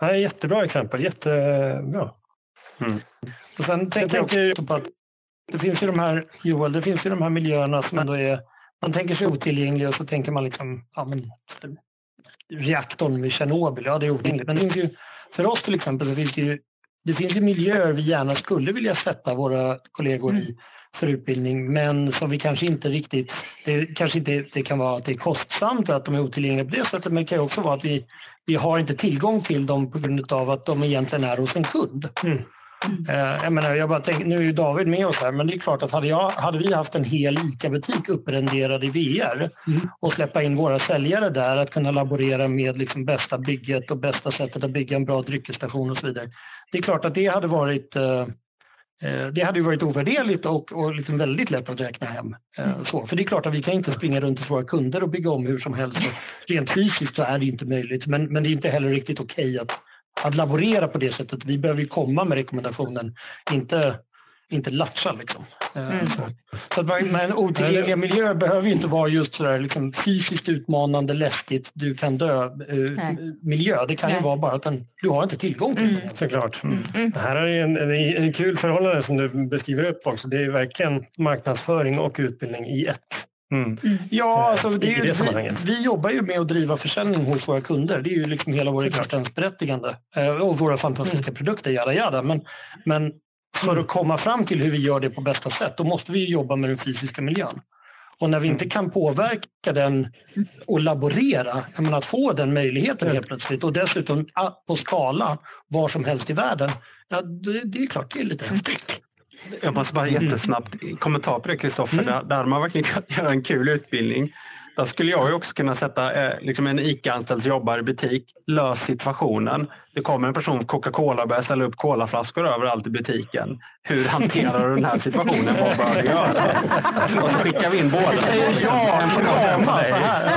Nej, jättebra exempel, jättebra. Mm. Och sen tänker jag också på att det finns ju de här, Joel, det finns ju de här miljöerna som ändå är man tänker sig otillgänglig och så tänker man liksom, ja men reaktorn vid Tjernobyl, ja det är otillgängligt. Men det finns ju, för oss till exempel så finns det ju, det finns ju miljöer vi gärna skulle vilja sätta våra kollegor i för utbildning, men som vi kanske inte riktigt, det kanske inte det kan vara att det är kostsamt att de är otillgängliga på det sättet, men det kan också vara att vi, vi har inte tillgång till dem på grund av att de egentligen är hos en kund. Mm. Eh, Jag, menar, jag bara tänker, nu är ju David med oss här, men det är klart att hade, jag, hade vi haft en hel ICA-butik upprenderad i VR och släppa in våra säljare där, att kunna laborera med liksom bästa bygget och bästa sättet att bygga en bra dryckesstation och så vidare. Det är klart att det hade varit eh, eh, det hade ju varit ovärderligt och, och liksom väldigt lätt att räkna hem. Eh, Så. För det är klart att vi kan inte springa runt hos våra kunder och bygga om hur som helst. Rent fysiskt så är det inte möjligt, men, men det är inte heller riktigt okej att, att laborera på det sättet. Vi behöver ju komma med rekommendationen, inte, inte latcha liksom. Eh, Mm. Så, så att man- men otillgängliga miljöer behöver ju inte vara just sådär liksom fysiskt utmanande, läskigt, du kan dö eh, miljö. Det kan ju Nej. vara bara att den, du har inte tillgång till Mm. den. Såklart. Mm. Det här är ju en, en, en kul förhållande som du beskriver upp också. Det är verkligen marknadsföring och utbildning i ett. Mm. Ja, alltså det är ju, det vi, sammanhanget. vi jobbar ju med att driva försäljning hos våra kunder. Det är ju liksom hela vår existensberättigande eh, och våra fantastiska produkter, jada jada. Men, men för att komma fram till hur vi gör det på bästa sätt, då måste vi ju jobba med den fysiska miljön. Och när vi inte kan påverka den och laborera, menar att få den möjligheten helt plötsligt och dessutom på skala var som helst i världen, ja, det, det är klart det är lite häftigt. Jag måste bara jättesnabbt kommentar på det Kristoffer. Där, där hade man verkligen kunnat göra en kul utbildning. Där skulle jag ju också kunna sätta eh, liksom en ICA-anställd som jobbar i butik, lös situationen. Det kommer en person från Coca-Cola och börjar ställa upp colaflaskor överallt i butiken. Hur hanterar du den här situationen? Vad bör du göra? Och så skickar vi in båda. Ja, dig. så här.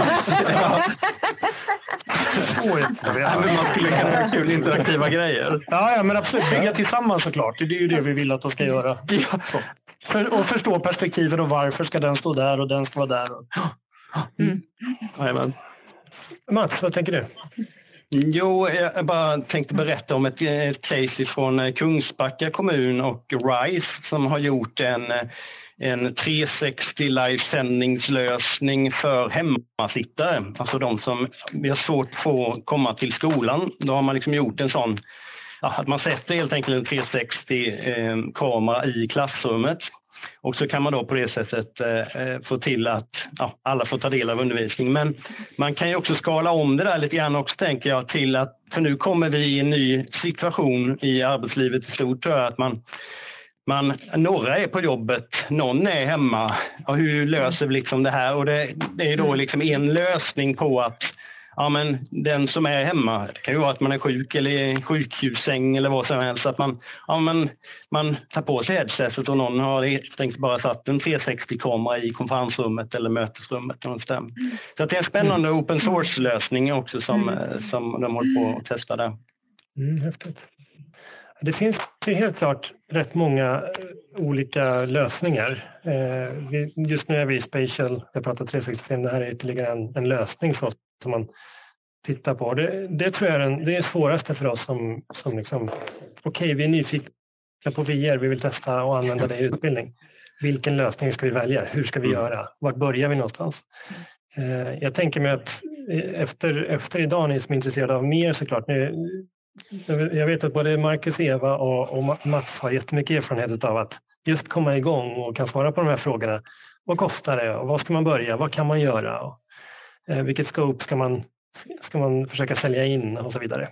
Ja, Man skulle kunna göra kul interaktiva grejer. Ja, ja, men absolut. Bygga tillsammans såklart. Det är ju det vi vill att de ska göra. Så. För, och förstå perspektiven och varför ska den stå där och den ska vara där. Jajamän. Mats, vad tänker du? Jo, jag bara tänkte berätta om ett, ett case från Kungsbacka kommun och RISE som har gjort en, en 360 livesändningslösning för hemmasittare. Alltså de som har svårt att få komma till skolan. Då har man liksom gjort en sån ja, att man sätter helt enkelt en 360-kamera i klassrummet. Och så kan man då på det sättet eh, få till att ja, alla får ta del av undervisningen. Men man kan ju också skala om det där lite grann också tänker jag till att, för nu kommer vi i en ny situation i arbetslivet i stort tror jag, att man man, några är på jobbet, någon är hemma. Och hur löser vi liksom det här? Och det, det är då liksom en lösning på att ja, men den som är hemma, det kan ju vara att man är sjuk eller i sjukhussäng eller vad som helst, att man, ja, men, man tar på sig headsetet och någon har helt enkelt bara satt en 360-kamera i konferensrummet eller mötesrummet. Och så det är en spännande open source-lösning också som, eh, som de håller på att testa där. Mm, häftigt. Det finns helt klart rätt många eh, olika lösningar. Eh, just nu är vi i Spatial, jag pratar 365, det här är ytterligare en, en lösning så, som man tittar på. Det, det tror jag är den, det är svåraste för oss som, som liksom, okej vi är nyfikna på VR, vi vill testa och använda det i utbildning. Vilken lösning ska vi välja? Hur ska vi göra? Vart börjar vi någonstans? Eh, jag tänker mig att eh, efter, efter idag, ni som är intresserade av mer såklart, nu, jag vet att både Marcus, Eva och, och Mats har jättemycket erfarenhet av att just komma igång och kan svara på de här frågorna. Vad kostar det och vad ska man börja? Vad kan man göra? Eh, vilket scope ska man, ska man försöka sälja in och så vidare.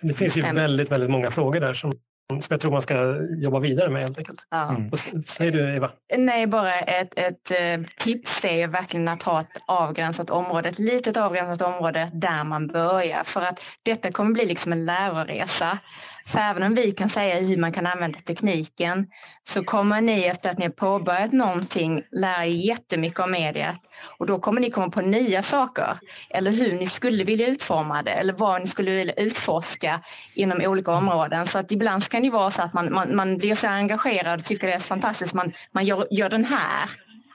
Det finns ju väldigt, väldigt många frågor där som, som jag tror man ska jobba vidare med helt enkelt. Ja. S- säger du Eva? Nej, bara ett, ett eh, tips det är ju verkligen att ha ett avgränsat område, ett litet avgränsat område där man börjar. För att detta kommer bli liksom en läroresa. För även om vi kan säga hur man kan använda tekniken så kommer ni efter att ni har påbörjat någonting lära er jättemycket om mediet. Och då kommer ni komma på nya saker. Eller hur ni skulle vilja utforma det eller vad ni skulle vilja utforska inom olika områden. Så att ibland kan det vara så att man, man, man blir så engagerad och tycker det är så fantastiskt. Man, man gör, gör den här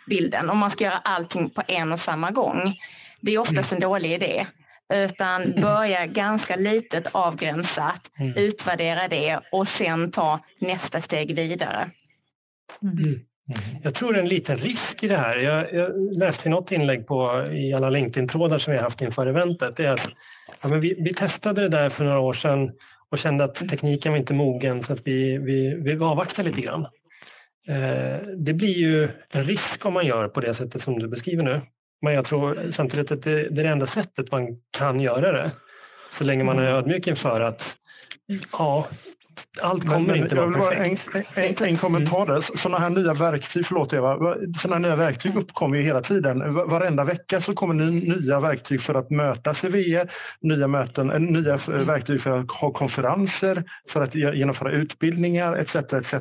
bilden och man ska göra allting på en och samma gång. Det är oftast en dålig idé. Utan börja ganska litet avgränsat, utvärdera det och sen ta nästa steg vidare. Jag tror det är en liten risk i det här. Jag, jag läste i något inlägg på, i alla LinkedIn-trådar som vi har haft inför eventet. Det är att, ja, men vi, vi testade det där för några år sedan och kände att tekniken var inte mogen så att vi, vi, vi avvaktar lite grann. Eh, det blir ju en risk om man gör på det sättet som du beskriver nu. Men jag tror samtidigt att det, det är det enda sättet man kan göra det. Så länge man är ödmjuk inför att ja, allt kommer Men- inte vara perfekt. En, en, en kommentar där. Sådana här nya verktyg, förlåt Eva, sådana nya verktyg uppkommer ju hela tiden. Va- Varenda vecka så kommer ny- nya verktyg för att möta CVE, nya, möten, eh, nya eh, verktyg för att ha konferenser, för att ge- genomföra utbildningar etc. etc.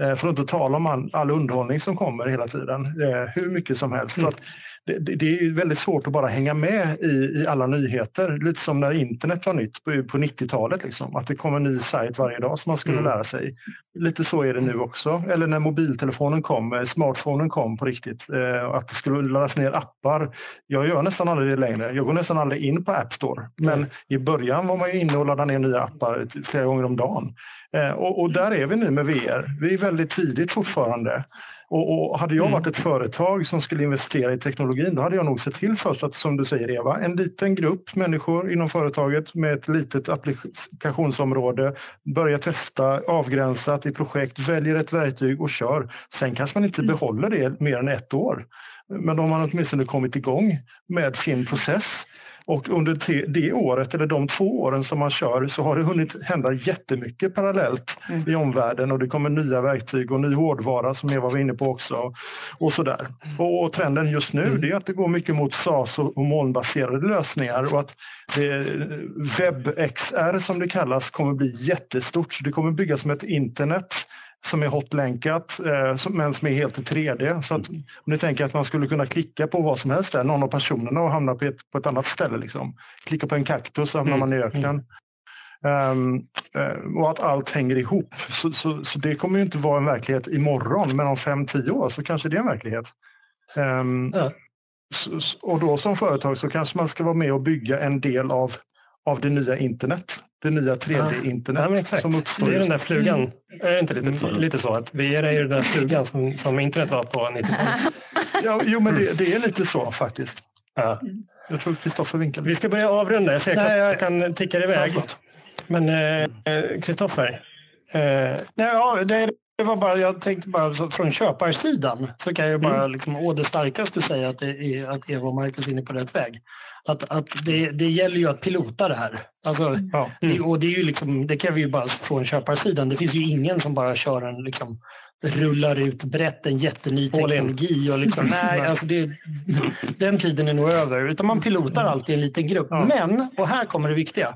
Eh, För att inte tala om all, underhållning som kommer hela tiden, eh, hur mycket som helst. Så att det, det det är väldigt svårt att bara hänga med i, i alla nyheter. Lite som när internet var nytt på, på 90-talet. Liksom. Att det kom en ny sajt varje dag som man skulle Mm. lära sig. Lite så är det nu också. Eller när mobiltelefonen kom, eh, smartphonen kom på riktigt. Att det skulle laddas ner appar. Jag gör nästan aldrig det längre. Jag går nästan aldrig in på App Store. Men i början var man ju inne och laddade ner nya appar t- flera gånger om dagen. Eh, och, och där är vi nu med VR. Vi är väldigt tidigt fortfarande. Och, och hade jag varit ett företag som skulle investera i teknologin, då hade jag nog sett till först att, som du säger Eva, en liten grupp människor inom företaget med ett litet applikationsområde, börja testa avgränsat i projekt, väljer ett verktyg och kör. Sen kanske man inte behåller det mer än ett år. Men då har man åtminstone kommit igång med sin process. Och under det året, eller de två åren som man kör, så har det hunnit hända jättemycket parallellt i omvärlden och det kommer nya verktyg och ny hårdvara som Eva var inne på också. Och, sådär. och, och trenden just nu det är att det går mycket mot SAS och, och molnbaserade lösningar och att det, WebXR som det kallas kommer bli jättestort. Så det kommer byggas som ett internet som är hotlänkat eh, men som är helt i 3D. Så att, om ni tänker att man skulle kunna klicka på vad som helst där, någon av personerna och hamna på ett, på ett annat ställe. Liksom. Klicka på en kaktus så hamnar man i öknen. Eh, och att allt hänger ihop. Så, så, så det kommer ju inte vara en verklighet imorgon, men om fem tio år så kanske det är en verklighet. Ehm, Ja. så- och då som företag så kanske man ska vara med och bygga en del av, av det nya internet. Det nya 3D-internet Ja, men exakt. som uppstår. Det är den där flugan. Är det inte lite, lite så att VR är ju den där flugan som, som internet var på 90-talet? Ja, jo, men det, det är lite så faktiskt. Ja. Jag tror Kristoffer vinkade. Vi ska börja avrunda. Jag ser att Nej, jag- klockan tickar iväg. Men eh, Kristoffer, eh, Nej, ja, det, det var bara, jag tänkte bara från köparsidan så kan jag bara liksom, å det starkaste säga att, det är, att Eva och Marcus är inne på rätt väg. Att, att det, det gäller ju att pilota det här. Alltså, Ja. det, och det, är ju liksom, det kan vi ju bara från köparsidan. Det finns ju ingen som bara kör en liksom, rullar ut brett en jätteny teknologi. Och liksom, nej, alltså det, den tiden är nog över. Utan man pilotar alltid en liten grupp. Ja. Men, och här kommer det viktiga.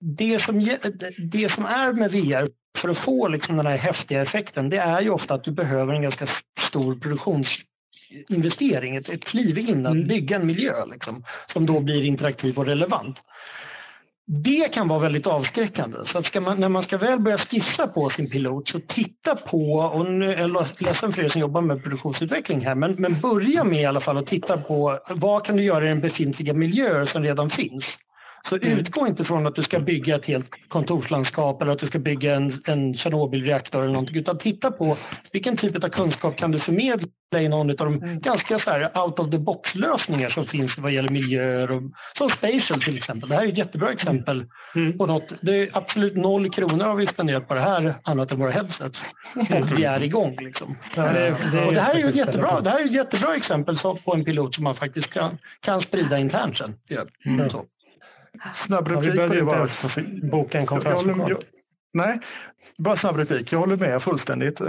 Det som, det som är med VR för att få liksom den här häftiga effekten, det är ju ofta att du behöver en ganska stor produktionsinvestering, ett, ett kliv in att bygga en miljö liksom, som då blir interaktiv och relevant. Det kan vara väldigt avskräckande. Så att ska man, när man ska väl börja skissa på sin pilot, så titta på, och nu är jag ledsen för er som jobbar med produktionsutveckling här, men, men börja med i alla fall att titta på vad kan du göra i den befintliga miljöer som redan finns. Så utgå inte från att du ska bygga ett helt kontorslandskap eller att du ska bygga en, en Tjernobylreaktor eller någonting, utan titta på vilken typ av kunskap kan du förmedla i någon av de ganska så här out of the box-lösningar som finns vad gäller miljöer, och, som Spatial till exempel. Det här är ett jättebra exempel på något. Det är absolut noll kronor har vi spenderat på det här annat än våra headsets. Och vi är igång. Liksom. det- det är och det här är ju ett jättebra, det här är ett jättebra exempel på en pilot som man faktiskt kan, kan sprida internt sen. Så. Snabb ja, vi replik behöver inte ens boka en Jag jag, nej, bara snabb replik. Jag håller med fullständigt. Eh,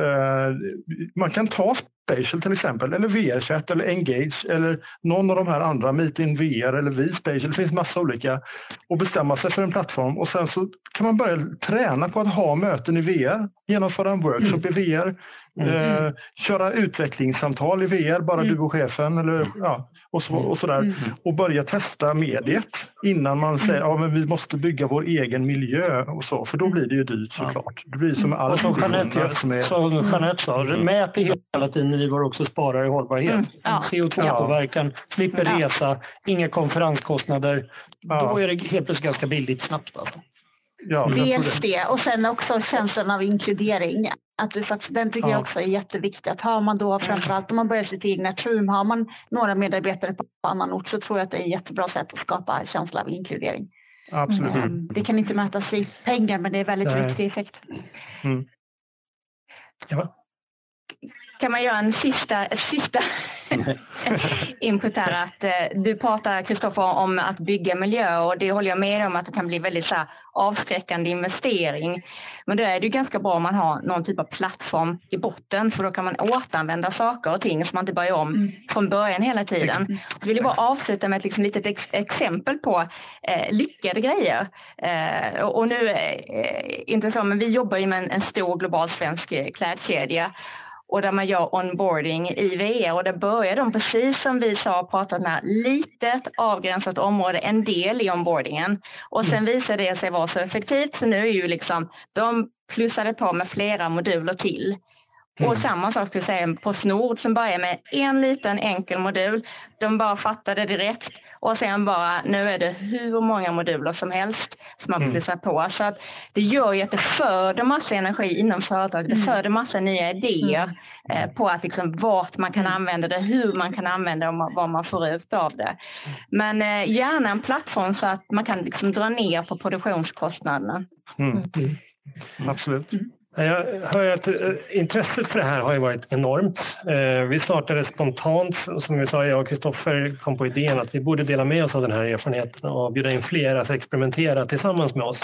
man kan ta Spatial till exempel, eller VRChat eller Engage eller någon av de här andra, Meet in VR eller vSpatial. Det finns massa olika. Och bestämma sig för en plattform och sen så kan man börja träna på att ha möten i VR, genomföra en workshop i VR, eh, köra utvecklingssamtal i VR, bara du och chefen eller, ja, och, så, och sådär. Och börja testa mediet innan man säger att ja, men vi måste bygga vår egen miljö och så, för då blir det ju dyrt såklart. Det blir som med all Och som Jeanette, som är, som Jeanette sa, mät det hela tiden i vad du också sparar i hållbarhet. Mm, ja. CO2-påverkan, slipper Ja. resa, inga konferenskostnader. Ja. Då är det helt plötsligt ganska billigt snabbt. Alltså. ja, Dels det. det och sen också känslan av inkludering. Att du faktiskt, den tycker Ja. jag också är jätteviktig. Att har man då framförallt om man börjar sitt egna team, har man några medarbetare på annan ort så tror jag att det är ett jättebra sätt att skapa känsla av inkludering. Absolut. Ehm, Det kan inte mätas i pengar men det är väldigt Nej. viktig effekt. Eva? Kan man göra en sista, sista input här. Att, eh, du pratar, Kristoffer, om att bygga miljö och det håller jag med om att det kan bli väldigt så här, avskräckande investering. Men då är det ju ganska bra om man har någon typ av plattform i botten för då kan man återanvända saker och ting så man inte börjar om mm. från början hela tiden. Så vill jag bara avsluta med ett liksom litet ex exempel på eh, lyckade grejer. Eh, och, och, nu, eh, inte så, men vi jobbar ju med en, en stor global svensk eh, klädkedja och där man gör onboarding i VR och där börjar de precis som vi sa pratat med litet avgränsat område, en del i onboardingen. Och sen visar det sig vara så effektivt så nu är ju liksom de plussade på med flera moduler till. Mm. Och samma sak skulle jag säga på Snord som börjar med en liten enkel modul. De bara fattade direkt och sen bara nu är det hur många moduler som helst som man mm. plussar på. Så att det gör ju att det föder massa energi inom företaget. Det mm. föder massa nya idéer mm. eh, på att liksom vart man kan använda det, hur man kan använda det och vad man får ut av det. Men eh, gärna en plattform så att man kan liksom dra ner på produktionskostnaderna. Mm. Jag hör att eh, intresset för det här har varit enormt. Eh, vi startade spontant, som vi sa, jag och Kristoffer kom på idén att vi borde dela med oss av den här erfarenheten och bjuda in fler att experimentera tillsammans med oss.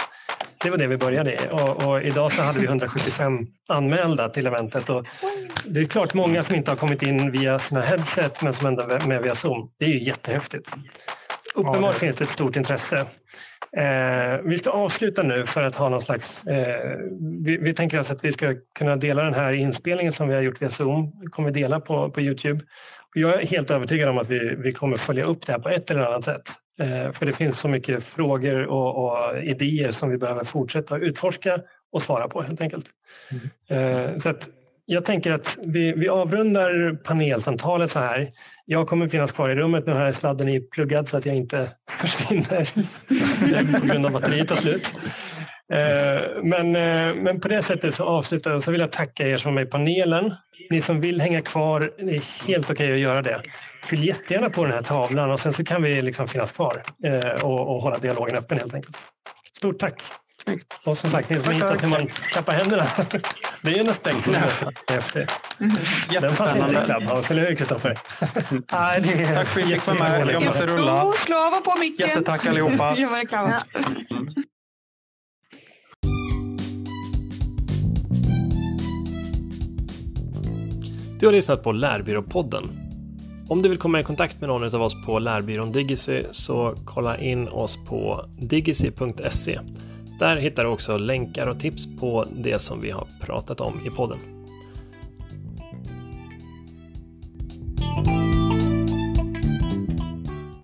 Det var det vi började i och, och idag så hade vi 175 anmälda till eventet. Och det är klart många som inte har kommit in via sina headset men som ändå är med via Zoom. Det är ju jättehäftigt. Uppenbart ja, det... finns det ett stort intresse. Eh, vi ska avsluta nu för att ha någon slags... Eh, vi, vi, tänker oss att vi ska kunna dela den här inspelningen som vi har gjort via Zoom. Vi kommer dela på, på Youtube. Och jag är helt övertygad om att vi, vi kommer följa upp det här på ett eller annat sätt. Eh, för det finns så mycket frågor och, och, idéer som vi behöver fortsätta utforska och svara på helt enkelt. Mm. Eh, så att jag tänker att vi, vi avrundar panelsamtalet så här. Jag kommer finnas kvar i rummet. Nu har jag sladden i pluggad så att jag inte försvinner på grund av batteriet tar slut. Eh, men, eh, men på det sättet så avslutar jag. Så vill jag tacka er som är med i panelen. Ni som vill hänga kvar, det är helt okej okay att göra det. Fyll jättegärna på den här tavlan och sen så kan vi liksom finnas kvar eh, och, och hålla dialogen öppen helt enkelt. Stort tack! Snyggt. Och som sagt, ni som hittat hur man klappar händerna. Det är ju en aspekt som är häftig. Den fanns inte i Clubhouse, eller hur Kristoffer? Nej, det är Tack för att vi fick vara med. Jag måste rulla. Oh, slava på micken. Jättetack allihopa. ja. Du har lyssnat på Lärbyråpodden. Om du vill komma i kontakt med någon av oss på Lärbyrån Digicy så kolla in oss på digicy.se där hittar du också länkar och tips på det som vi har pratat om i podden.